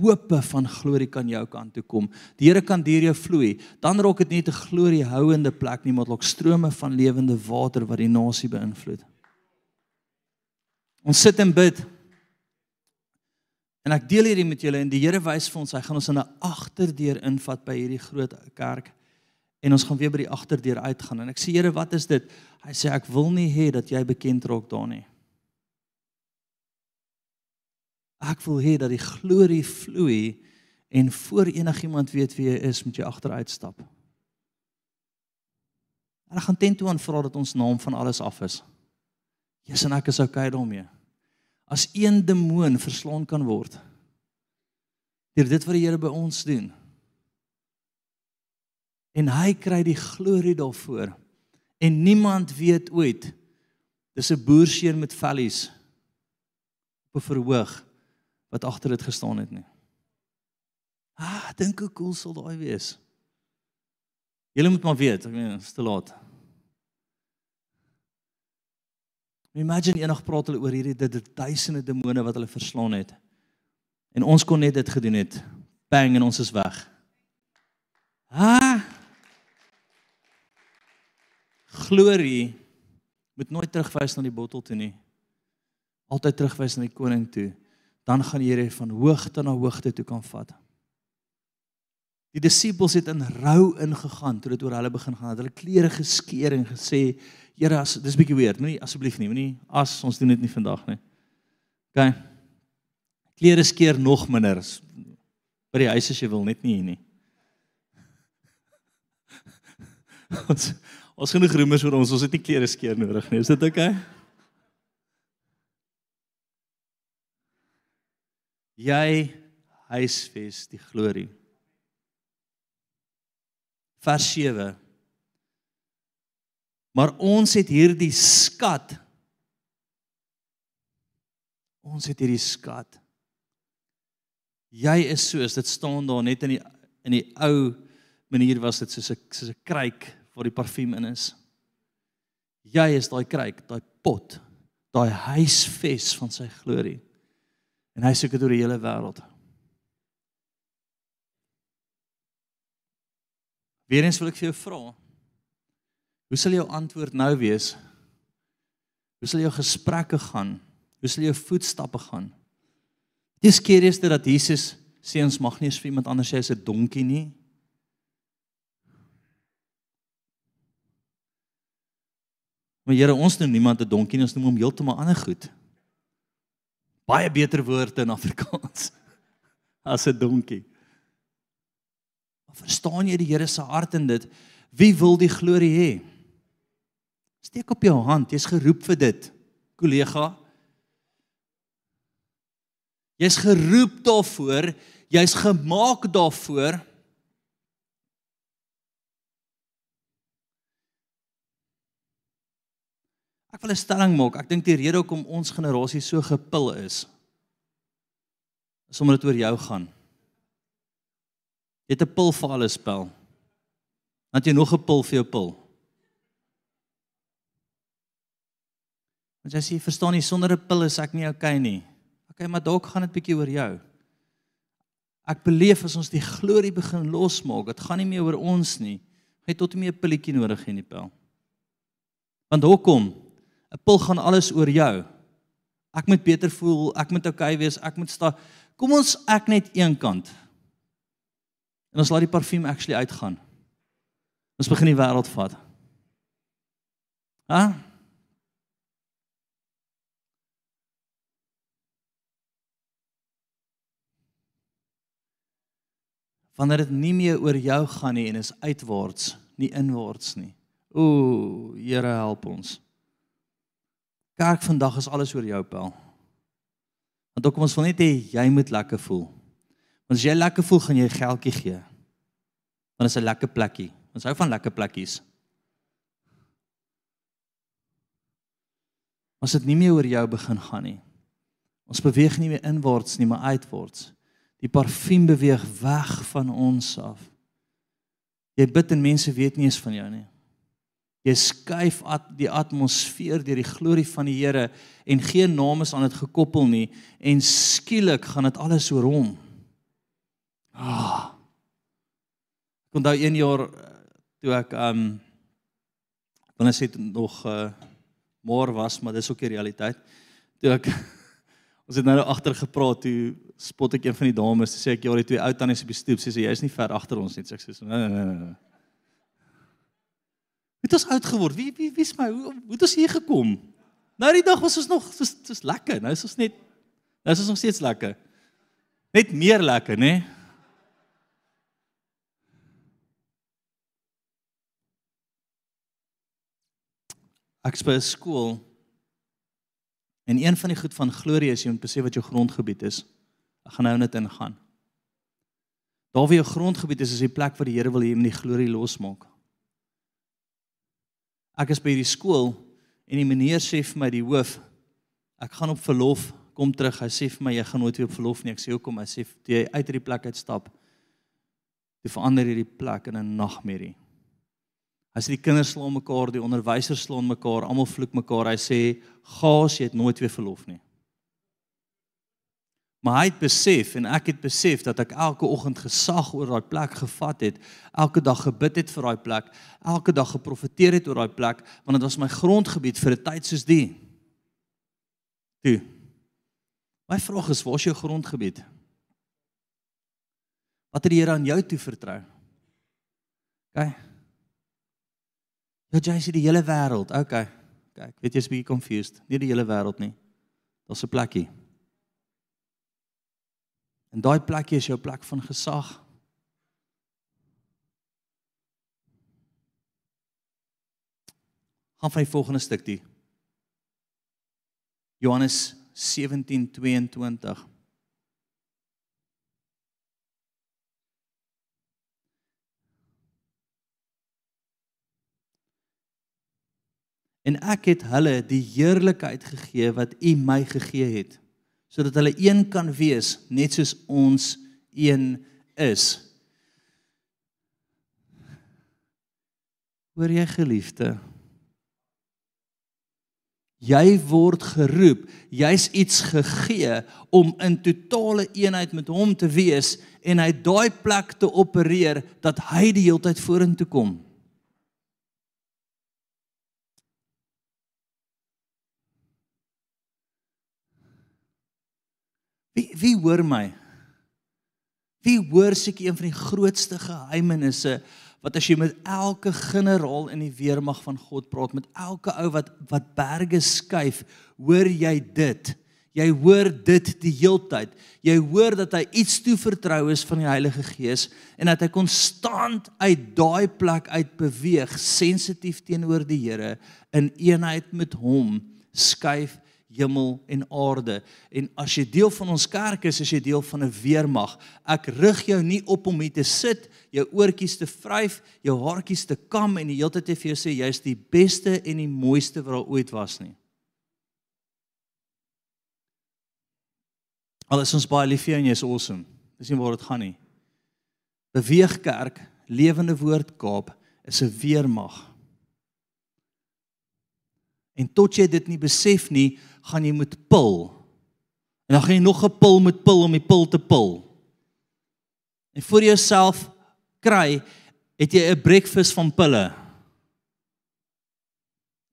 Hope van glorie kan jou kant toe kom. Die Here kan deur jou vloei. Dan raak dit nie 'n gloriehouende plek nie, maar ook strome van lewende water wat die nasie beïnvloed. Ons sit en bid. En ek deel hierdie met julle en die Here wys vir ons hy gaan ons in 'n agterdeur invat by hierdie groot kerk en ons gaan weer by die agterdeur uitgaan en ek sê Here wat is dit? Hy sê ek wil nie hê dat jy bekend raak daar nie. Ek wil hê dat die glorie vloei en voor enigiemand weet wie jy is, moet jy agteruit stap. En ek gaan teen toe aan vra dat ons naam van alles af is. Jesus en ek is okay daarmee as een demoon verslaan kan word deur dit wat die Here by ons doen. En hy kry die glorie daarvoor. En niemand weet ooit dis 'n boerseun met vellies op 'n verhoog wat agter dit gestaan het nie. Ah, dink hoe cool sal daai wees. Julle moet maar weet, ek meen, dit is te laat. Imagine eendag praat hulle oor hierdie dit dit duisende demone wat hulle verslaan het. En ons kon net dit gedoen het. Bang en ons is weg. Ha? Glorie moet nooit terugwys na die bottel toe nie. Altyd terugwys na die koning toe. Dan gaan die Here van hoogte na hoogte toe kan vat. Die disippels het in rou ingegaan toe dit oor hulle begin gaan. Hulle klere geskeur en gesê, Here, as dis bietjie weird, moenie asseblief nie, moenie as ons doen dit nie vandag nie. OK. Klere skeer nog minder. By die huis as jy wil, net nie hier nie. ons ons genoeg roemers vir ons, ons het nie klere skeer nodig nie. Is dit OK? Jy huisves die glorie. Vers 7 Maar ons het hierdie skat. Ons het hierdie skat. Jy is soos dit staan daar net in die in die ou manier was dit soos 'n soos 'n kruik waar die parfuum in is. Jy is daai kruik, daai pot, daai huisves van sy glorie. En hy soek dit oor die hele wêreld. Weerens wil ek vir jou vra. Hoe sal jou antwoord nou wees? Hoe sal jou gesprekke gaan? Hoe sal jou voetstappe gaan? Die skeer is dit dat Jesus sê ons mag nie eens vir iemand anders sê hy's 'n donkie nie. Maar Here, ons noem niemand 'n donkie nie, ons noem hom heeltemal ander goed. Baie beter woorde in Afrikaans as 'n donkie. Maar verstaan jy die Here se hart in dit? Wie wil die glorie hê? Steek op jou hand, jy's geroep vir dit, kollega. Jy's geroep daarvoor, jy's gemaak daarvoor. Ek wil 'n stelling maak. Ek dink die rede hoekom ons generasie so gepil is is omdat dit oor jou gaan. Jy het 'n pil vir alles spel. Het jy nog 'n pil vir jou pil. Want jy sê verstaan jy sonder 'n pil is ek nie okay nie. Okay, maar dalk gaan dit bietjie oor jou. Ek beleef as ons die glorie begin losmaak, dit gaan nie meer oor ons nie. Jy het tot nie 'n pilletjie nodig in die pel. Want hoekom? 'n Pil gaan alles oor jou. Ek moet beter voel, ek moet okay wees, ek moet staan. Kom ons ek net een kant. En ons laat die parfuum actually uitgaan. Ons begin die wêreld vat. Ha? Wanneer dit nie meer oor jou gaan nie en is uitwaarts, nie inwaarts nie. Ooh, Here help ons. Kerk vandag is alles oor jou, Pel. Want ook ons wil net hê jy moet lekker voel. Want as jy lekker voel, gaan jy geldjie gee. Want dit is 'n lekker plekkie. Ons hou van lekker plekkies. As dit nie meer oor jou begin gaan nie. Ons beweeg nie meer inwaarts nie, maar uitwaarts. Die parfuum beweeg weg van ons af. Jy bid en mense weet nie eens van jou nie. Jy skuif at die atmosfeer deur die glorie van die Here en geen naam is aan dit gekoppel nie en skielik gaan dit alles oor hom. Ah. Ek onthou een jaar toe ek um wanneer sê dit nog uh maar was, maar dis ook die realiteit. Toe ek ons het nou agter gepraat toe spot ek een van die dames, sê ek ja, die twee ou tannies op die stoep, sê sy jy is nie ver agter ons nie, sê ek sê nee nee nee. nee. Het ons oud geword? Wie wie wie's my? Hoe hoe het ons hier gekom? Nou die dag was ons nog soos soos lekker. Nou is ons net nou is ons nog steeds lekker. Net meer lekker, né? Nee? Ek speel skool. En een van die goed van glorie is jy moet besef wat jou grondgebied is. Ek gaan nou net ingaan. Daar waar jou grondgebied is, is die plek waar die Here wil hê jy moet die glorie losmaak. Ek is by hierdie skool en die meneer sê vir my die hoof, ek gaan op verlof kom terug. Hy sê vir my jy gaan nooit weer op verlof nie. Ek sê hoekom? Hy sê jy uit hierdie plek uitstap, jy verander hierdie plek in 'n nagmerrie. Sê die kinders slaan mekaar, die onderwysers slaan mekaar, almal vloek mekaar. Hy sê gaas, jy het nooit weer verlof nie. Maar hy het besef en ek het besef dat ek elke oggend gesag oor daai plek gevat het, elke dag gebid het vir daai plek, elke dag geprofeteer het oor daai plek, want dit was my grondgebied vir 'n tyd soos die. Toe. My vraag is, waar is jou grondgebied? Wat het die Here aan jou toe vertrou? OK. Ja, jy sê die hele wêreld. OK. Kyk, weet jy is bietjie confused. Nie die hele wêreld nie. Daar's 'n plekkie. En daai plekkie is jou plek van gesag. Gaan van die volgende stuk toe. Johannes 17:22. En ek het hulle die heerlikheid gegee wat U my gegee het, sodat hulle een kan wees net soos ons een is. Hoor jy geliefde? Jy word geroep, jy's iets gegee om in totale eenheid met hom te wees en hy daai plek te opereer dat hy die heeltyd vorentoe kom. Wie wie hoor my? Wie hoor seker een van die grootste geheimenisse wat as jy met elke generaal in die weermag van God praat, met elke ou wat wat berge skuif, hoor jy dit? Jy hoor dit die heeltyd. Jy hoor dat hy iets toevertrou is van die Heilige Gees en dat hy konstant uit daai plek uit beweeg, sensitief teenoor die Here in eenheid met hom skuif hemel en aarde. En as jy deel van ons kerk is, is jy deel van 'n weermag. Ek rig jou nie op om hier te sit, jou oortjies te vryf, jou haartjies te kam en die hele tyd vir jou sê jy's die beste en die mooiste wat daar ooit was nie. Al is ons baie lief vir jou en jy's awesome. Dis nie waar dit gaan nie. Beweeg kerk, lewende woord Kaap is 'n weermag. En tot jy dit nie besef nie, gaan jy moet pil. En dan gaan jy nog 'n pil met pil om die pil te pil. En vir jouself kry, het jy 'n breakfast van pille.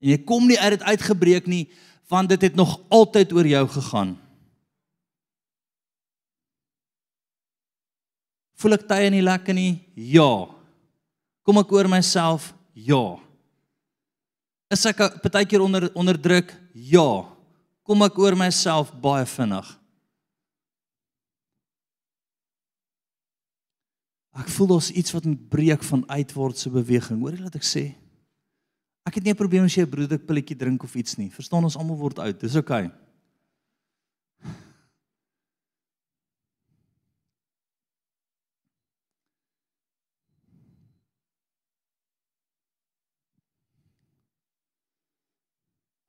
En jy kom nie uit dit uitgebreek nie, want dit het nog altyd oor jou gegaan. Voel ek tye nie lekker nie? Ja. Kom ek oor myself? Ja. Is ek partykeer onder onderdruk? Ja. Kom ek oor myself baie vinnig? Ek voel daar's iets wat moet breek van uitwaartse beweging. Hoor jy wat ek sê? Ek het nie 'n probleem as jy 'n broodpilletjie drink of iets nie. Verstaan ons almal word oud. Dis oukei. Okay.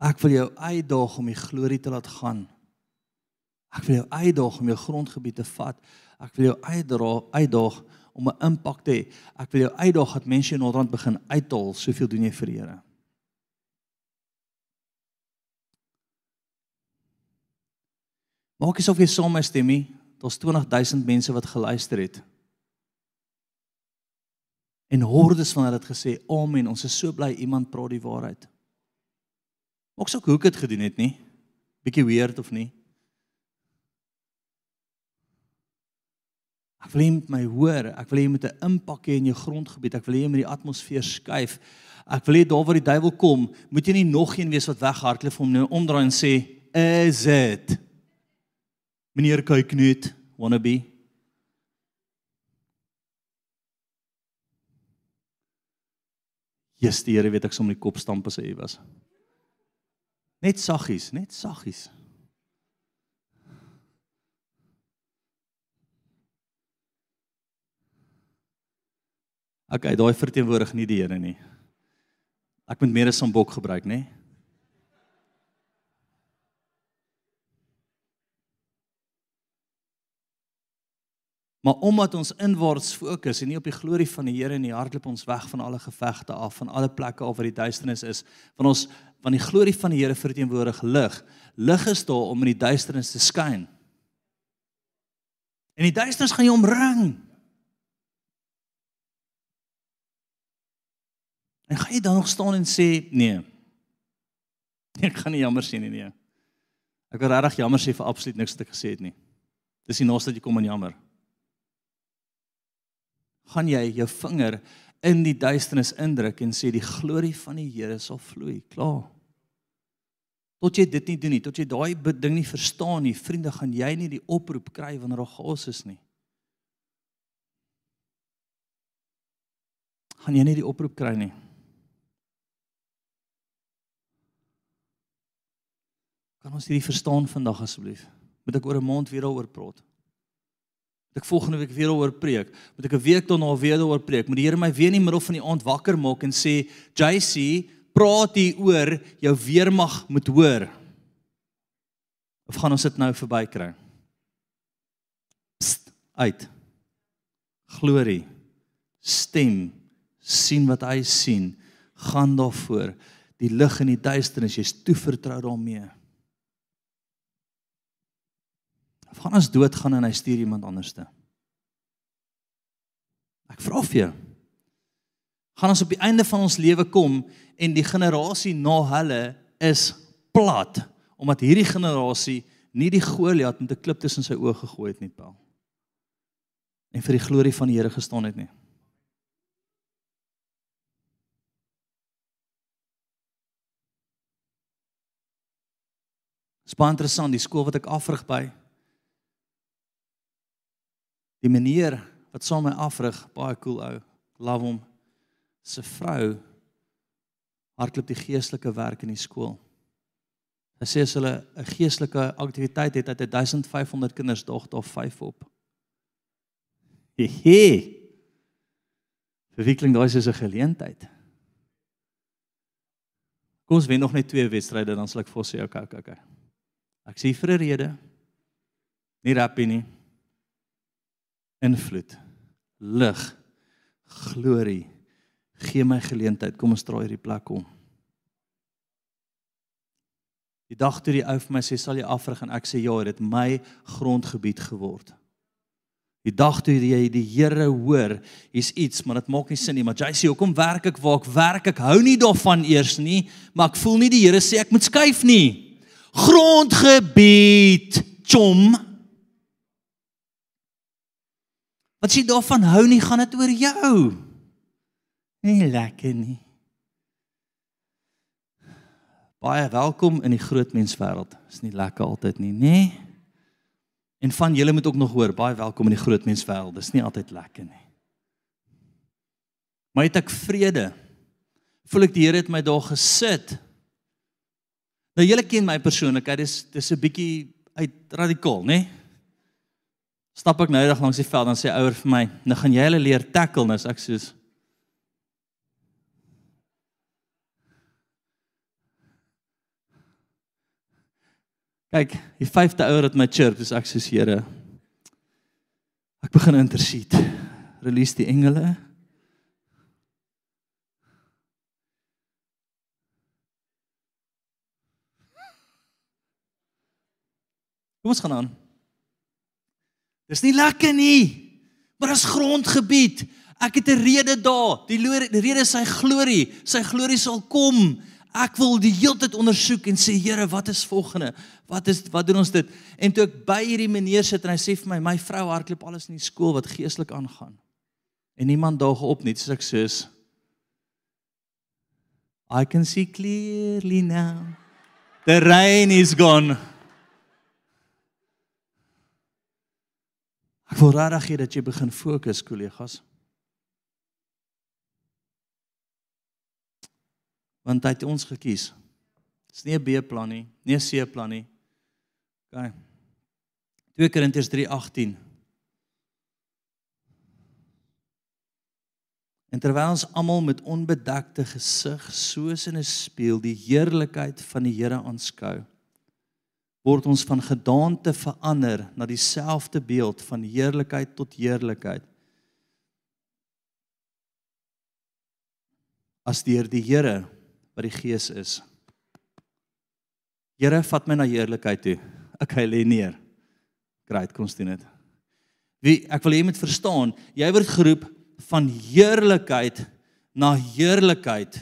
Ek wil jou uitdaag om die glorie te laat gaan. Ek wil jou uitdaag om jou grondgebied te vat. Ek wil jou uitdra uitdaag om 'n impak te hê. Ek wil jou uitdaag dat mense in Noord-Rand begin uithaal, soveel doen jy vir die Here. Maak asof jy saam is, Timmy. Daar's 20000 mense wat geluister het. En hordes van hulle het gesê, "Amen, ons is so bly iemand praat die waarheid." Maak sou hoe ek dit gedoen het nie. Bietjie weird of nie? Ek wil hê met my hoor, ek wil hê met 'n impak hê in jou grondgebied. Ek wil hê met die atmosfeer skuif. Ek wil hê daar waar die duiwel kom, moet jy nie nog een wees wat weghardloop om nou omdraai en sê, "Is dit?" Meneer kyk net, wanna be? Jesus, die Here weet ek som die kop stamp as hy was. Net saggies, net saggies. Okay, daai verteenwoordig nie die Here nie. Ek moet meer as 'n bok gebruik, nê? Maar omdat ons inwaarts fokus en nie op die glorie van die Here nie, hardloop ons weg van alle gevegte af, van alle plekke waar die duisternis is. Van ons van die glorie van die Here verteenwoordig lig. Lig is daar om in die duisternis te skyn. En die duisternis gaan jou omring. En gaan jy dan nog staan en sê nee. Nee, ek gaan nie jammer sê nie nee. Ek wil regtig jammer sê vir absoluut niks wat ek gesê het nie. Dis die naaste dat jy kom aan jammer. Gaan jy jou vinger in die duisternis indruk en sê die glorie van die Here sal vloei. Klaar. Tot jy dit nie doen nie, tot jy daai ding nie verstaan nie, vriende, gaan jy nie die oproep kry wanneer daar gas is nie. Gaan jy nie die oproep kry nie. Kan ons hierdie verstaan vandag asseblief? Moet ek oor 'n maand weer daaroor praat? Moet ek volgende week weer daaroor preek? Moet ek 'n week daarna weer daaroor preek? Moet die Here my weer in die middel van die aand wakker maak en sê, "JC, praat hier oor jou weermag moet hoor." Of gaan ons dit nou verbykry? Pst, uit. Glorie. Stem. sien wat hy sien. Gaan daarvoor. Die lig in die duisternis, jy's toevertrou daarmee. Of gaan ons doodgaan en hy stuur iemand anderste? Ek vra vir jou. Gaan ons op die einde van ons lewe kom en die generasie na hulle is plat omdat hierdie generasie nie die Goliat met 'n klip tussen sy oë gegooi het nie, Paul. En vir die glorie van die Here gestaan het nie. Spaar interessant, die skool wat ek afrig by Die meneer wat saam met my afrig, baie cool ou, love hom. Se vrou hardloop die geestelike werk in die skool. Hy sê as hulle 'n geestelike aktiwiteit het, het hy 1500 kinders dog daar 5 op. Hehe. Vir wie klink daai soos 'n geleentheid? Kom ons wen nog net twee wedstryde dan sal ek vir sê okay, okay, okay. Ek sê vir 'n rede. Nie rappie nie invloed, lig, glorie. Gee my geleentheid, kom ons draai hierdie plek om. Die dag toe die ou vir my sê sal jy afrig en ek sê ja, dit my grondgebied geword. Die dag toe jy die Here hoor, hier's iets, maar dit maak nie sin nie, maar jy sê hoekom werk ek waar ek werk? Ek hou nie daarvan eers nie, maar ek voel nie die Here sê ek moet skuif nie. Grondgebied, chom. Wat jy daarvan hou nie, gaan dit oor jou. Nie lekker nie. Baie welkom in die groot menswêreld. Is nie lekker altyd nie, nê? En van julle moet ook nog hoor, baie welkom in die groot menswêreld. Dis nie altyd lekker nie. Maar het ek vrede? Voel ek die Here het my daar gesit? Nou julle ken my persoonlikheid, dis dis 'n bietjie uit radikaal, nê? Stap ek nou eendag langs die veld dan sê ouer vir my, "Nou gaan jy hulle leer tackle," nou ek soos Kyk, die vyfde ouer het my chirp, dis ek soos Here. Ek begin intercede. Release die engele. Kom ons gaan aan. Dis nie lekker nie. Maar as grondgebied, ek het 'n rede daar. Die, die rede is sy glorie. Sy glorie sal kom. Ek wil die heeltyd ondersoek en sê Here, wat is volgende? Wat is wat doen ons dit? En toe ek by hierdie meneer sit en hy sê vir my, my vrou hardloop alles in die skool wat geestelik aangaan. En niemand daag op nie, so ek sê I can see clearly now. The rain is gone. Ek wil regtig hê dat jy begin fokus, kollegas. Want hy het ons gekies. Dis nie 'n B-plan nie, nie 'n C-plan nie. OK. 2 Korintiërs 3:18. En terwyl ons almal met onbedekte gesig soos in 'n spieël die heerlikheid van die Here aanskou, word ons van gedaante verander na dieselfde beeld van heerlikheid tot heerlikheid. As deur die Here wat die Gees is. Here, vat my na heerlikheid toe. Ek hy lê neer. Great, kom ons doen dit. Wie ek wil hê jy moet verstaan, jy word geroep van heerlikheid na heerlikheid.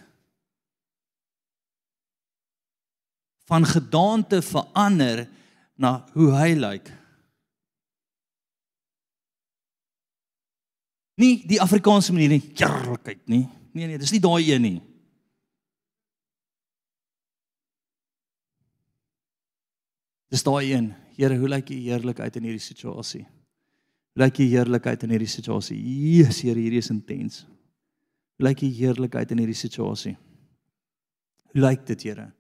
Van gedaante verander na hoe hy lyk. Nie die Afrikaanse manier nie, heerlikheid nie. Nee nee, dis nie daai een nie. Dis daai een. Here, hoe lyk u heerlikheid in hierdie situasie? Hoe lyk u heerlikheid in hierdie situasie? Jesus, Here, hierdie is intens. Hoe lyk u heerlikheid in hierdie situasie? Hoe lyk dit, Here?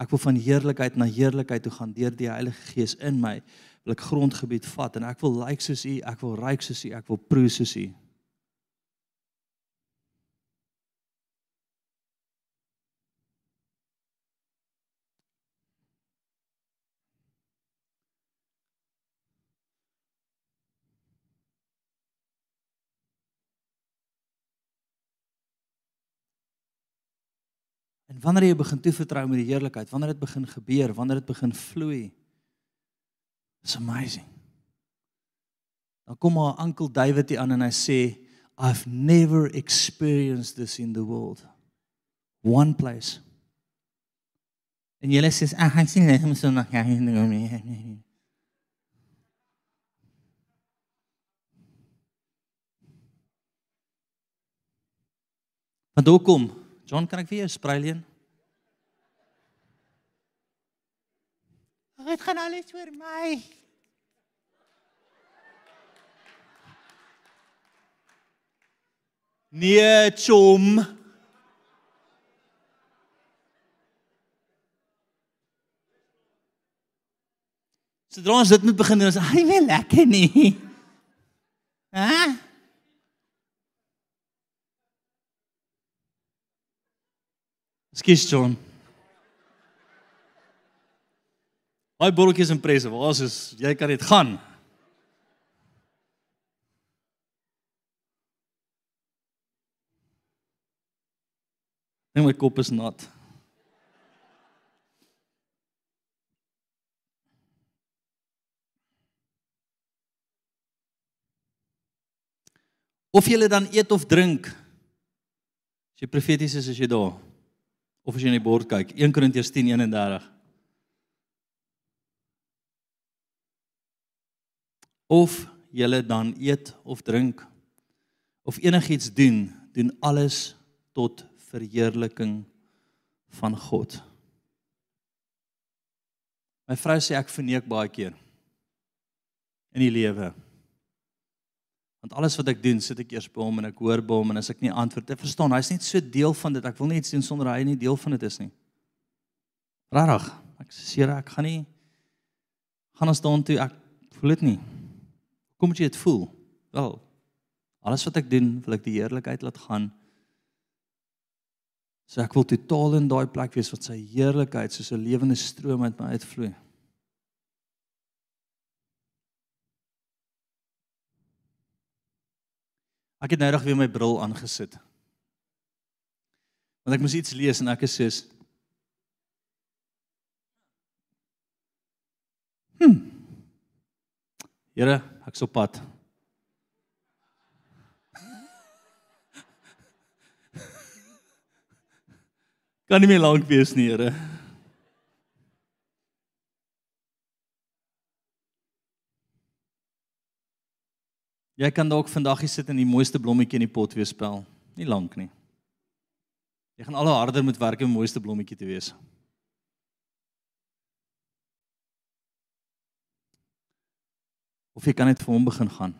Ek wil van heerlikheid na heerlikheid toe gaan deur die Heilige Gees in my. Wil ek grondgebied vat en ek wil lyk like soos u, ek wil ryk soos u, ek wil proe soos u. Wanneer jy begin toevertrou met die heerlikheid, wanneer dit begin gebeur, wanneer dit begin vloei. It's amazing. Dan kom maar Uncle David hier aan en hy sê I've never experienced this in the world. One place. En jy sê ag ek sien net so nog ja nie. Want hoekom? John, kan ek vir jou sprei Dit gaan alles oor my. Nee, chom. Sodra ons dit moet begin doen, is hy wel lekker nie. Hæ? Skus John. Daai bolletjies in presse, waar is jy kan dit gaan? Nee, my kop is nat. Of jy dan eet of drink. As jy profeties is, is jy daar. Of as jy in die bord kyk, 1 Korintiërs 10:31. Of jy dan eet of drink of enigiets doen, doen alles tot verheerliking van God. My vrou sê ek verneek baie keer in die lewe. Want alles wat ek doen, sit ek eers by hom en ek hoor by hom en as ek nie antwoord, ek verstaan, hy's net so deel van dit. Ek wil nie iets doen sonder hy nie deel van dit is nie. Rarig. Ek sê Here, ek gaan nie gaan ons daan toe ek voel dit nie. Kom moet jy dit voel? Wel, alles wat ek doen, wil ek die heerlikheid laat gaan. So ek wil totaal in daai plek wees wat sy heerlikheid soos 'n lewende stroom uit my uitvloei. Ek het nou reg weer my bril aangesit. Want ek moes iets lees en ek is soos Hm. Here, ek's op pad. Kan nie meer lank wees nie, Here. Jy kan dalk vandag hier sit en die mooiste blommetjie in die pot weer spel. Nie lank nie. Jy gaan al hoe harder moet werk om die mooiste blommetjie te wees. Of jy kan net vir hom begin gaan.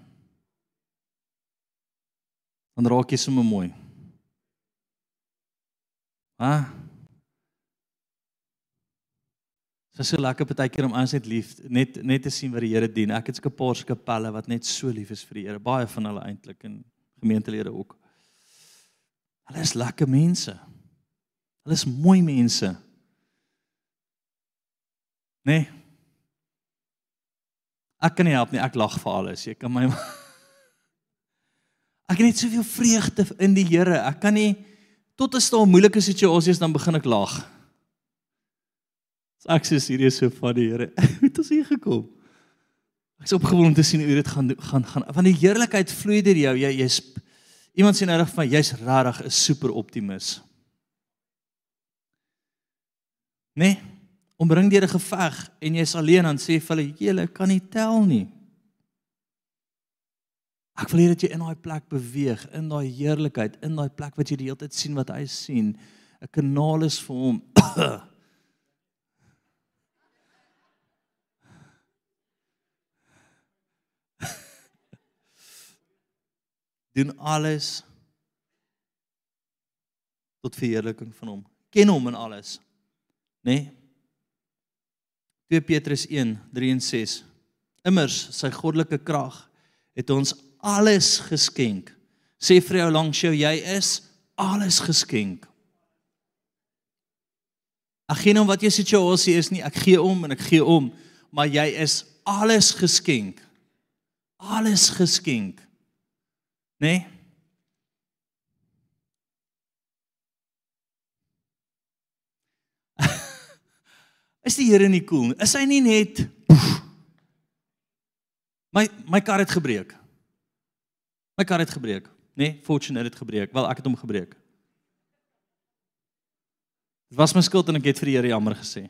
Dan raak jy sommer mooi. Ah. Dit is so lekker partykeer om aansit lief net net te sien wat die Here doen. Ek het sulke paar skapelle wat net so lief is vir die Here. Baie van hulle eintlik en gemeentelede ook. Hulle is lekker mense. Hulle is mooi mense. Nee. Ek kan nie help nie, ek lag vir alles. Jy kan my Ek het net soveel vreugde in die Here. Ek kan nie tot as daar moeilike situasie is dan begin ek lag. So ek sê hierdie is so van die Here. Hoe het ons hier gekom? Ek is opgewonde om te sien hoe dit gaan gaan gaan. Want die heerlikheid vloei deur jou. Jy jy's iemand sien reg van jy's regtig 'n super optimis. Nee, omring deur 'n geveg en jy's alleen dan sê vir hulle, "Julle kan nie tel nie." Ek wil hê dat jy in daai plek beweeg, in daai heerlikheid, in daai plek wat jy die hele tyd sien wat hy sien. 'n Kanaal is vir hom. doen alles tot verheerliking van hom. Ken hom in alles. Nê? Nee? 2 Petrus 1 3 en 6. Immers sy goddelike krag het ons alles geskenk. Sê vir jou langs jou jy is alles geskenk. Ek gee nou wat jou situasie is nie, ek gee om en ek gee om, maar jy is alles geskenk. Alles geskenk. Né? Nee? Is die Here nie cool nie? Is hy nie net My my kar het gebreek. My kar het gebreek, nê? Nee, Fortune het gebreek. Wel, ek het hom gebreek. Dit was my skuld en ek het vir die Here jammer gesê.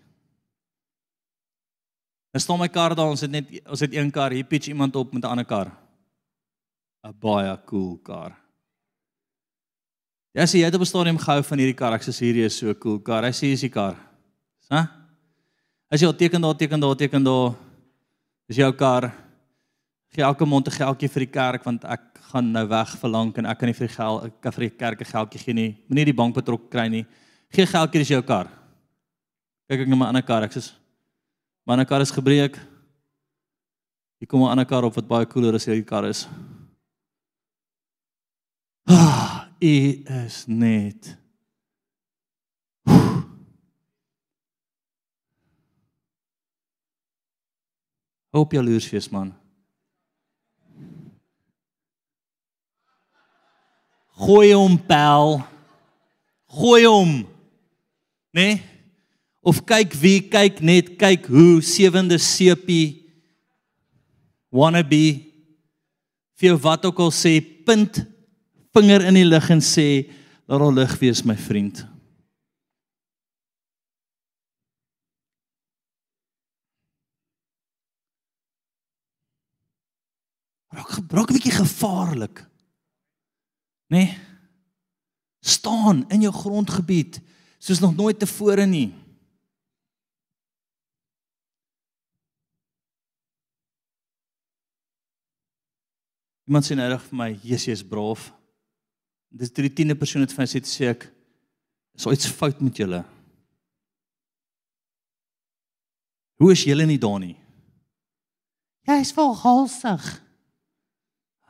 Dan staan my kar daar, ons het net ons het een kar, hier pitch iemand op met 'n ander kar. 'n Baie cool kar. Ja, sê jy het op 'n stadium gehou van hierdie kar. Ek sê hierdie is so cool kar. Hy sê is die kar. Hæ? As jy al teken daar, teken daar, teken daar. Dis jou kar. Gee elke maand 'n geldjie vir die kerk want ek gaan nou weg vir lank en ek kan nie vir die geld ek kan vir die kerk 'n geldjie gee nie. Moenie die bank betrok kry nie. Gee geldjie dis jou kar. Kyk ek na my ander kar. Ek sê my ander kar is gebreek. Hier kom 'n ander kar op wat baie cooler as hierdie kar is. Ah, u is net. Hoop jaloers wees man. Gooi hom pel. Gooi hom. Né? Nee? Of kyk wie kyk net kyk hoe sewende sepie wannabe vir jou wat ook al sê punt vinger in die lug en sê laat al lig wees my vriend. Raak raak 'n bietjie gevaarlik. Né? Nee? Staan in jou grondgebied soos nog nooit tevore nie. Iemand sê nou reg vir my, Jesus is braaf. Dis die 10de persoon wat vir my sê sê ek is iets fout met julle. Hoe is julle nie daar nie? Hy's vol halsig.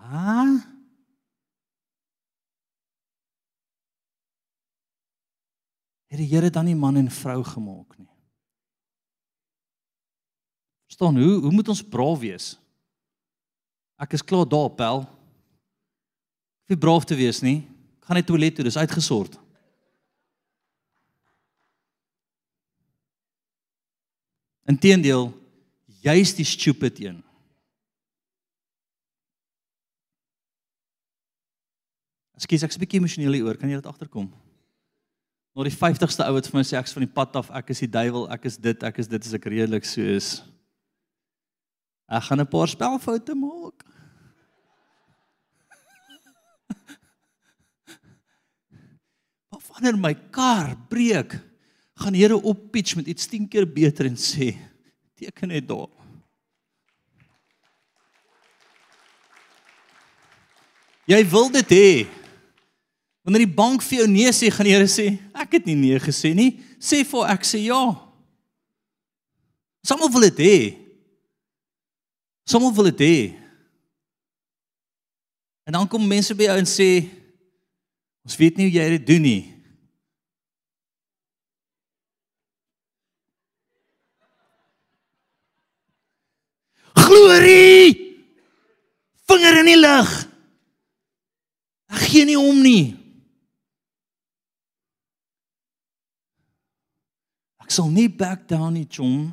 Ha? Het die Here dan nie man en vrou gemaak nie? Verstaan, hoe hoe moet ons braaf wees? Ek is klaar daar, pel. Ek wil braaf te wees nie. Ek gaan net toilet toe, dis uitgesort. Inteendeel, jy's die stupid een. Ekskuus, ek's 'n bietjie emosioneel hieroor. Kan jy dit agterkom? Na die 50ste ou wat vir my sê ek's van die pad af, ek is die duiwel, ek is dit, ek is dit as ek redelik so is. Ek gaan 'n paar spelfoute maak. Maar wanneer my kar breek, gaan Here op pitch met iets 10 keer beter en sê teken net daar. Jy wil dit hê. Wanneer die bank vir jou nee sê, gaan die Here sê ek het nie nee gesê nie. Sê vir ek sê ja. Sommige wil dit hê. Sommige wil dit hê. En dan kom mense by jou en sê ons weet nie hoe jy dit doen nie. glorie. Vinger in die lug. Ek gee nie om nie. Ek sal nie back down nie, chom.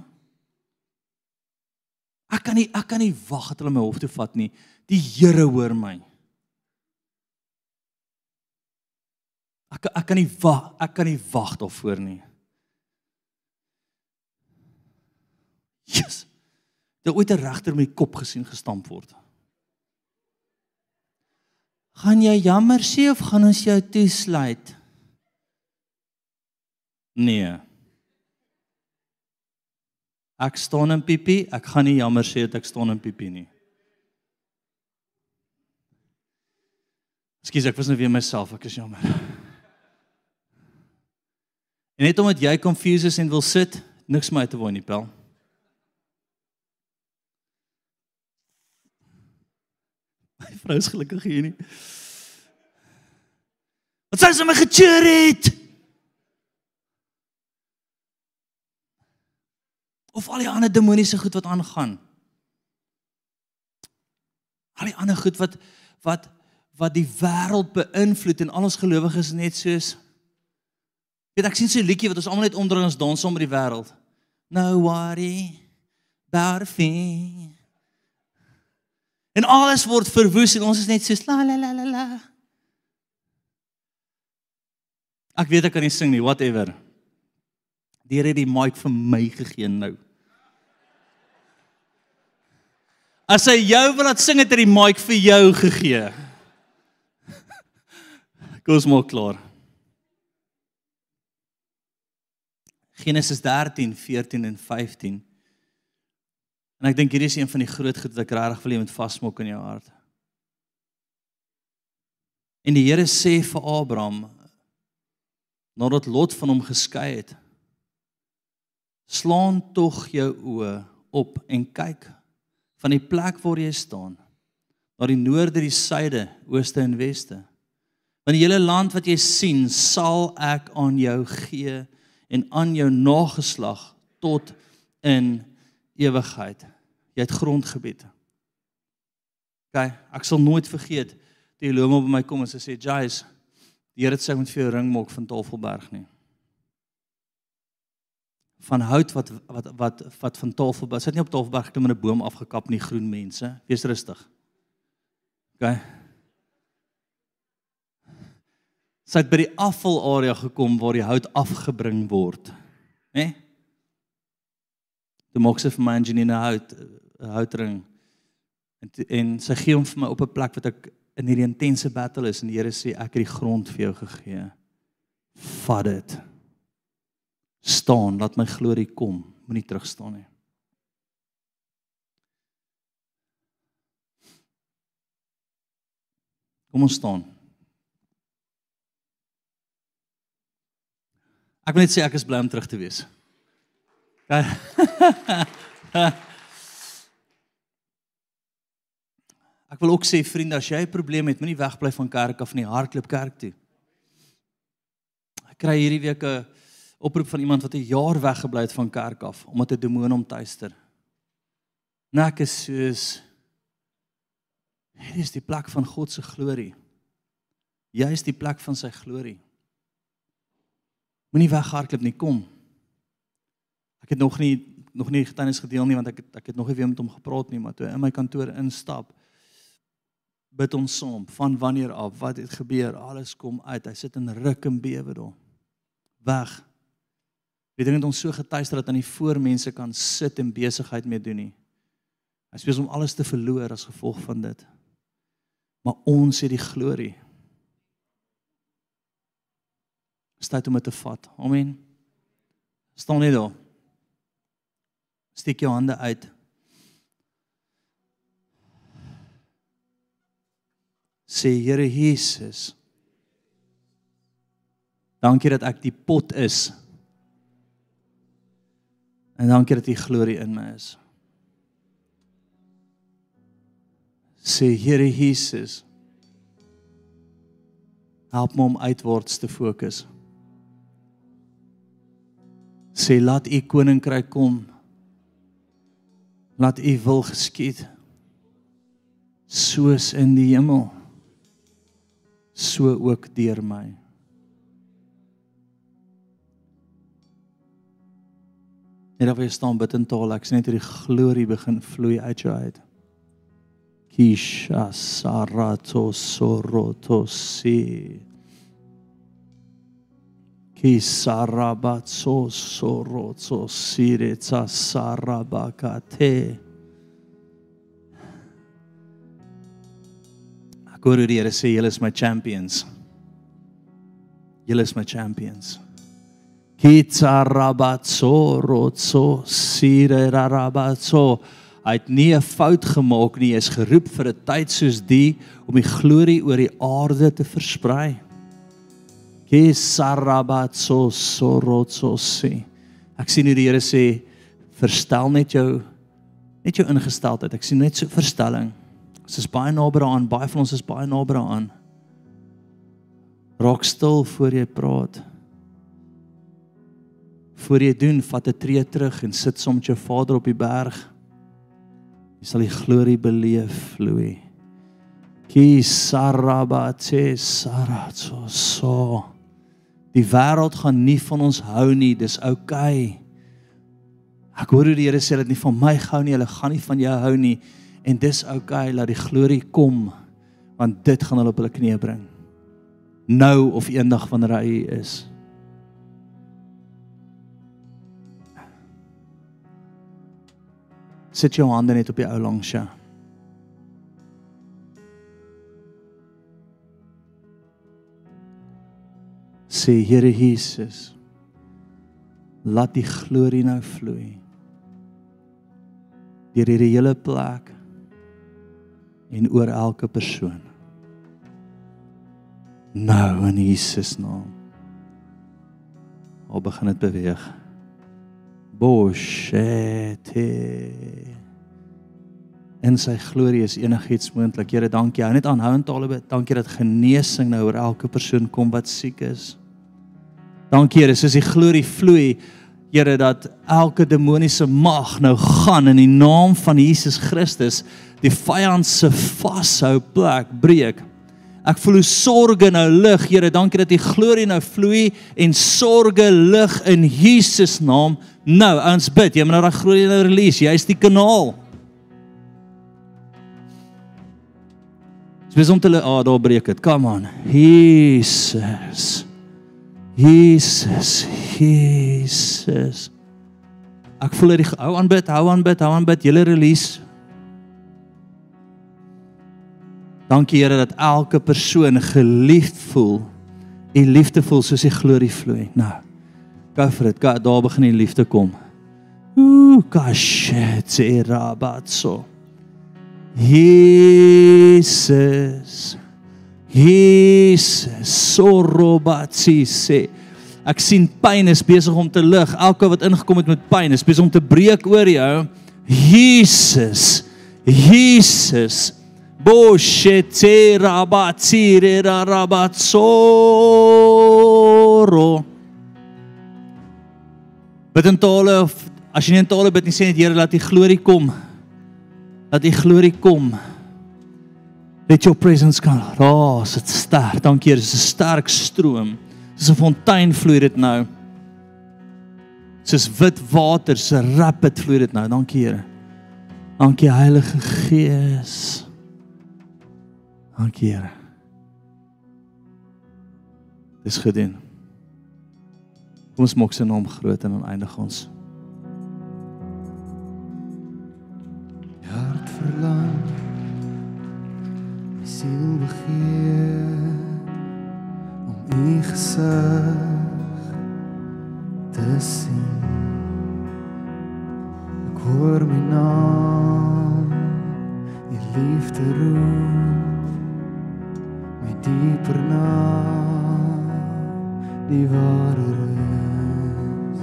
Ek kan nie ek kan nie wag dat hulle my hof toe vat nie. Die Here hoor my. Ek ek kan nie wag, ek kan nie wag daarvoor nie. Jesus. Jy ooit 'n regter met die kop gesien gestamp word. Gaan jy jammer sê of gaan ons jou toesluit? Nee. Ek staan in piepie, ek gaan nie jammer sê dat ek staan in piepie nie. Ekskuus, ek was nou weer myself, ek is jammer. En net omdat jy confused is en wil sit, niks my te wou nie, pel. My vrou is gelukkig hier nie. Wat sê sy my gecheer het? Of al die ander demoniese goed wat aangaan. Al die ander goed wat wat wat die wêreld beïnvloed en al ons gelowiges net soos weet ek sien so 'n liedjie wat ons almal net onder ons dans saam met die wêreld. No worry about a thing. En alles word verwoes en ons is net so la la la la la. Ek weet ek kan nie sing nie, whatever. Die Here het die mic vir my gegee nou. As hy jou wil laat sing het hy die mic vir jou gegee. Kom ons maak klaar. Genesis 13, 14 en 15. En ek dink hierdie is een van die groot goed wat ek regtig wil hê moet vasmok in jou hart. En die Here sê vir Abraham nadat Lot van hom geskei het: "Slaan tog jou oë op en kyk van die plek waar jy staan na die noorde, die suide, ooste en weste. Want die hele land wat jy sien, sal ek aan jou gee en aan jou nageslag tot in ewigheid. Jy het grondgebied. OK, ek sal nooit vergeet die Eloma by my kom en sy sê, "Jais, die Here het sê ek moet vir jou ring maak van Tafelberg nie." Van hout wat wat wat wat van Tafelberg. Het nie op Tafelberg geklim en 'n boom afgekap nie, groen mense. Wees rustig. OK. Sy het by die afvalarea gekom waar die hout afgebring word. Né? Nee? Toe maak sy vir my Angelina hout 'n houtring. En en sy gee hom vir my op 'n plek wat ek in hierdie intense battle is en die Here sê ek het die grond vir jou gegee. Vat dit. Staan, laat my glorie kom. Moenie terug staan nie. Kom ons staan. Ek wil net sê ek is bly om terug te wees. Okay. Ek wil ook sê vriende, as jy 'n probleem het, moenie wegbly van kerk af nie, hardloop kerk toe. Ek kry hierdie week 'n oproep van iemand wat 'n jaar weggebly het van kerk af omdat 'n demoon hom tuister. Nek is soos Hier is die plek van God se glorie. Jy is die plek van sy glorie. Moenie weghardloop nie, kom. Ek het nog nie nog nie getuienis gedeel nie want ek het, ek het nog nie weer met hom gepraat nie, maar toe in my kantoor instap bid ons saam van wanneer af wat het gebeur alles kom uit hy sit in ruk en bewe daar weg weet jy net ons so getuister dat aan die voor mense kan sit en besigheid mee doen nie. Hy spesiaal om alles te verloor as gevolg van dit. Maar ons het die glorie. Staat om dit te vat. Amen. Staan net daar. Steek jou hande uit. Sê Here Jesus. Dankie dat ek die pot is. En dankie dat U glorie in my is. Sê Here Jesus. Help my om uitwaarts te fokus. Sê laat U koninkryk kom. Laat U wil geskied soos in die hemel so ook deur my. Net of jy staan bid in taal, ek sien net hierdie glorie begin vloei uit jou uit. Kisha sarato soroto si. Kisarabatso soroto siretsa sarabakate. Ek hoor hoe die Here sê julle is my champions. Julle is my champions. Kitsarabatso rotso sirerabatso. Hy het nie 'n fout gemaak nie. Hy is geroep vir 'n tyd soos die om die glorie oor die aarde te versprei. Kisarabatso sorotso si. Ek sien hoe die Here sê verstel net jou net jou ingesteldheid. Ek sien net so verstelling. Ons is baie naby daaraan, baie van ons is baie naby daaraan. Raak stil voor jy praat. Voor jy doen, vat 'n tree terug en sit soms met jou Vader op die berg. Jy sal die glorie beleef, Louis. Ki sarabate saratso so. Die wêreld gaan nie van ons hou nie, dis oukei. Okay. Ek hoor hoe die Here sê dit nie van my gehou nie, hulle gaan nie van jou hou nie en dis oukei, okay, laat die glorie kom want dit gaan hulle op hulle knieë bring. Nou of eendag wanneer hy is. Sit jou hande net op die ou langs jou. Sê Here Jesus, laat die glorie nou vloei. Deur hierdie hele plek en oor elke persoon. Nou in Jesus naam. Al begin dit beweeg. Boshete. En sy glorie is enigiets moontlik. Here, dankie. Hou net aanhou in tale bid. Dankie dat genesing nou oor elke persoon kom wat siek is. Dankie Here, soos die glorie vloei, Here dat elke demoniese mag nou gaan in die naam van Jesus Christus die vyand se vashou plek breek. Ek voel hoe sorge nou lig, Here, dankie dat die glorie nou vloei en sorge lig in Jesus naam. Nou, ons bid, jy moet nou daai glorie nou release. Jy's die kanaal. Dis om te ah, oh, daar breek dit. Come on. Jesus. Jesus. Jesus. Ek voel dit hou aan bid, hou aan bid, hou aan bid. Julle release. Dankie Here dat elke persoon geliefd voel. U liefde voel soos die glorie vloei. Nou. Go vir dit. Ga daar begin die liefde kom. Ooh, kashet rabatso. Jesus. Jesus. Sorobatsi se. Ek sien pyn is besig om te lig. Elke wat ingekom het met pyn is besig om te breek oor jou. Jesus. Jesus. Boshete rabatsire rabatsoro. Bid in tale of as jy nie in tale bid nie sê net Here laat die glorie kom. Laat die glorie kom. Let your presence come. Raas dit sterk. Dankie Here, dis 'n sterk stroom. Dis 'n fontein vloei dit nou. Soos wit water se rapid vloei dit nou. Dankie Here. Dankie Heilige Gees. Dankie Here. Dis gedoen. Kom ons maak sy naam groot en dan eindig ons. hart verlang my siel begeer om u gesig te sien ek hoor my naam die liefde roep dieper na die ware rus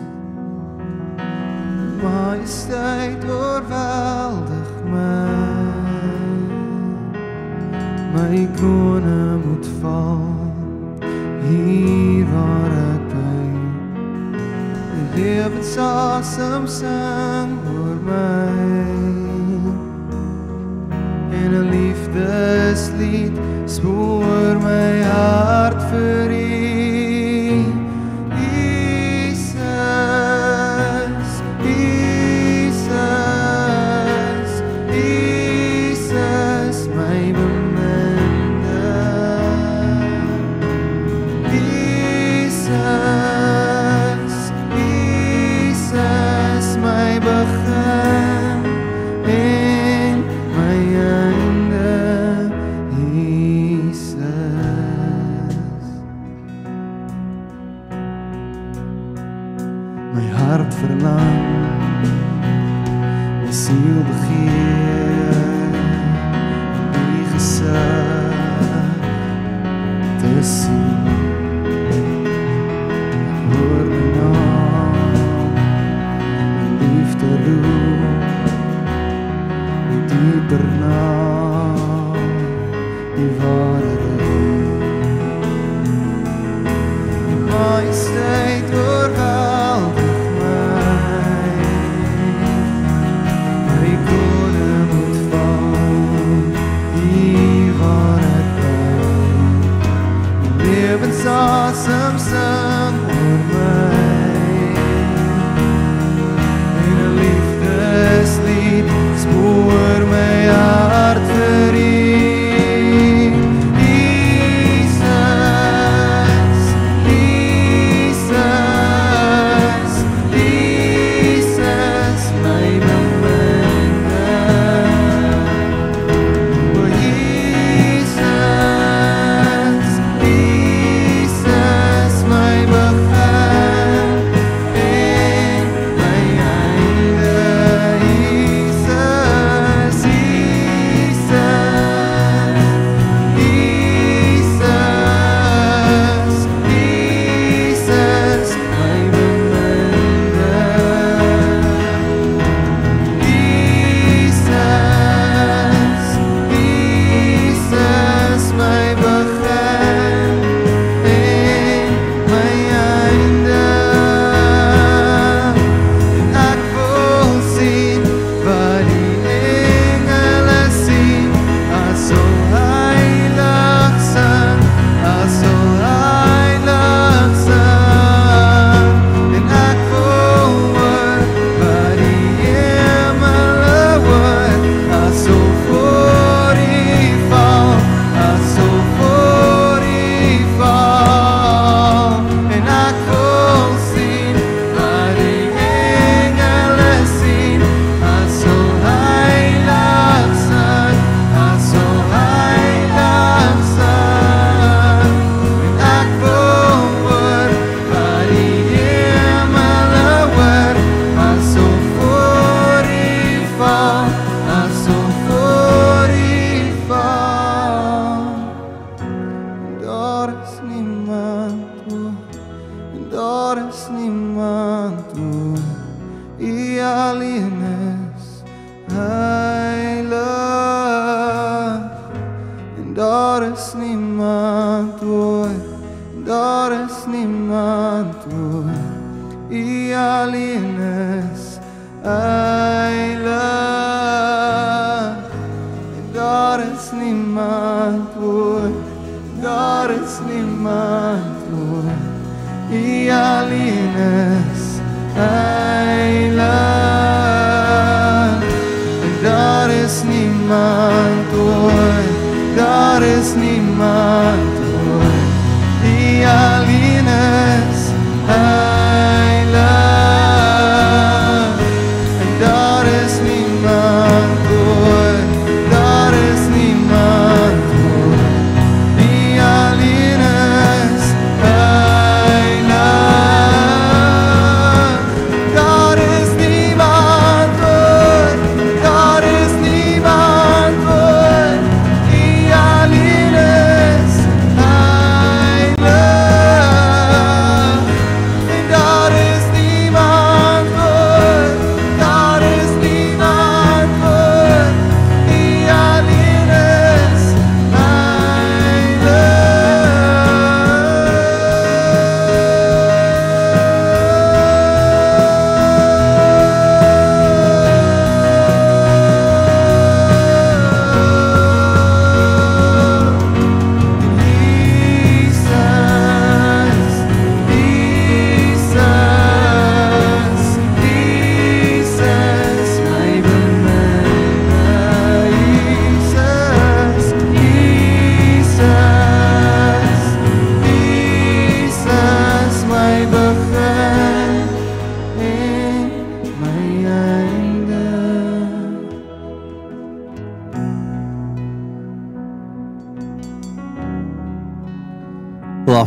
majesteit oorweldig my. My krone moet val hier waar ek by die lewensasem sing oor my en 'n liefdeslied spoor my hart vir U.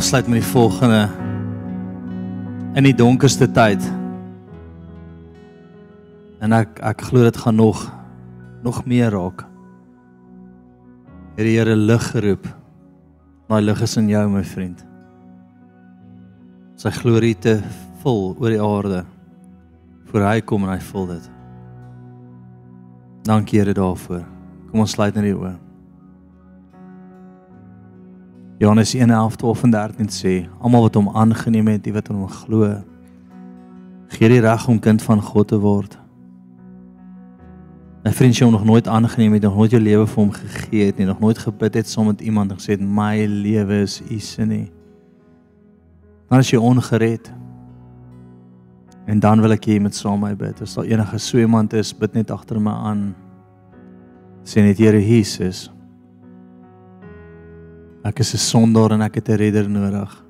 afsluit met die volgende. In die donkerste tyd. En ek ek glo dit gaan nog nog meer raak. Het die Here lig geroep. Daai lig is in jou, my vriend. Sy glorie te vol oor die aarde. Voor hy kom en hy vul dit. Dankie Here daarvoor. Kom ons sluit net die oë. Johannes 1:11 en 13 sê: Almal wat hom aangeneem het, die wat in hom glo, gee die reg om kind van God te word. My vriend, jy hom nog nooit aangeneem het, nog nooit jou lewe vir hom gegee het nie, nog nooit gebid het saam met iemand en gesê het my lewe is U se nie. Dan is jy ongered. En dan wil ek hê jy moet saam met my bid. As daar enige so iemand is, bid net agter my aan. Sê net Here Jesus. Ek is 'n sondaar en ek het 'n redder nodig.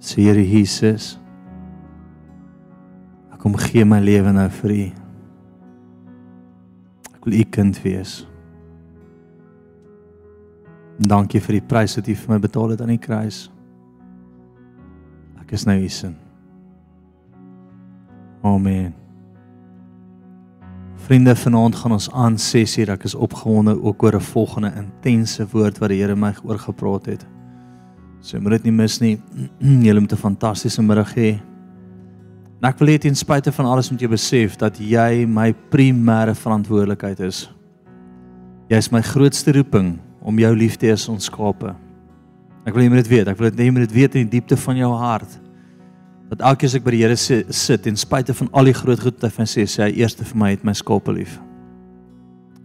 Sê Here Jesus. Ek kom gee my lewe nou vir U. Ek wil U kind wees. Dankie vir die prys wat U vir my betaal het aan die kruis. Ek is nou U se. Amen. Vriende, vanaand gaan ons aan 6uur. Ek is opgewonde ook oor 'n volgende intense woord wat die Here my oor gepraat het. So moet dit nie mis nie. Julle moet 'n fantastiese middag hê. En ek wil hê ten spyte van alles moet jy besef dat jy my primêre verantwoordelikheid is. Jy is my grootste roeping om jou lief te hê as ons skape. Ek wil jy moet dit weet. Ek wil dit jy moet dit weet in die diepte van jou hart dat elke keer as ek by die Here sit en spite van al die groot goed wat hy my sê, sê hy eerste vir my het my skape lief.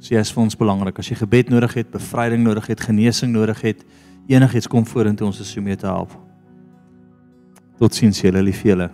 So jy is vir ons belangrik. As jy gebed nodig het, bevryding nodig het, genesing nodig het, enigiets kom vorentoe ons is so mee te help. Totsiens julle lief julle.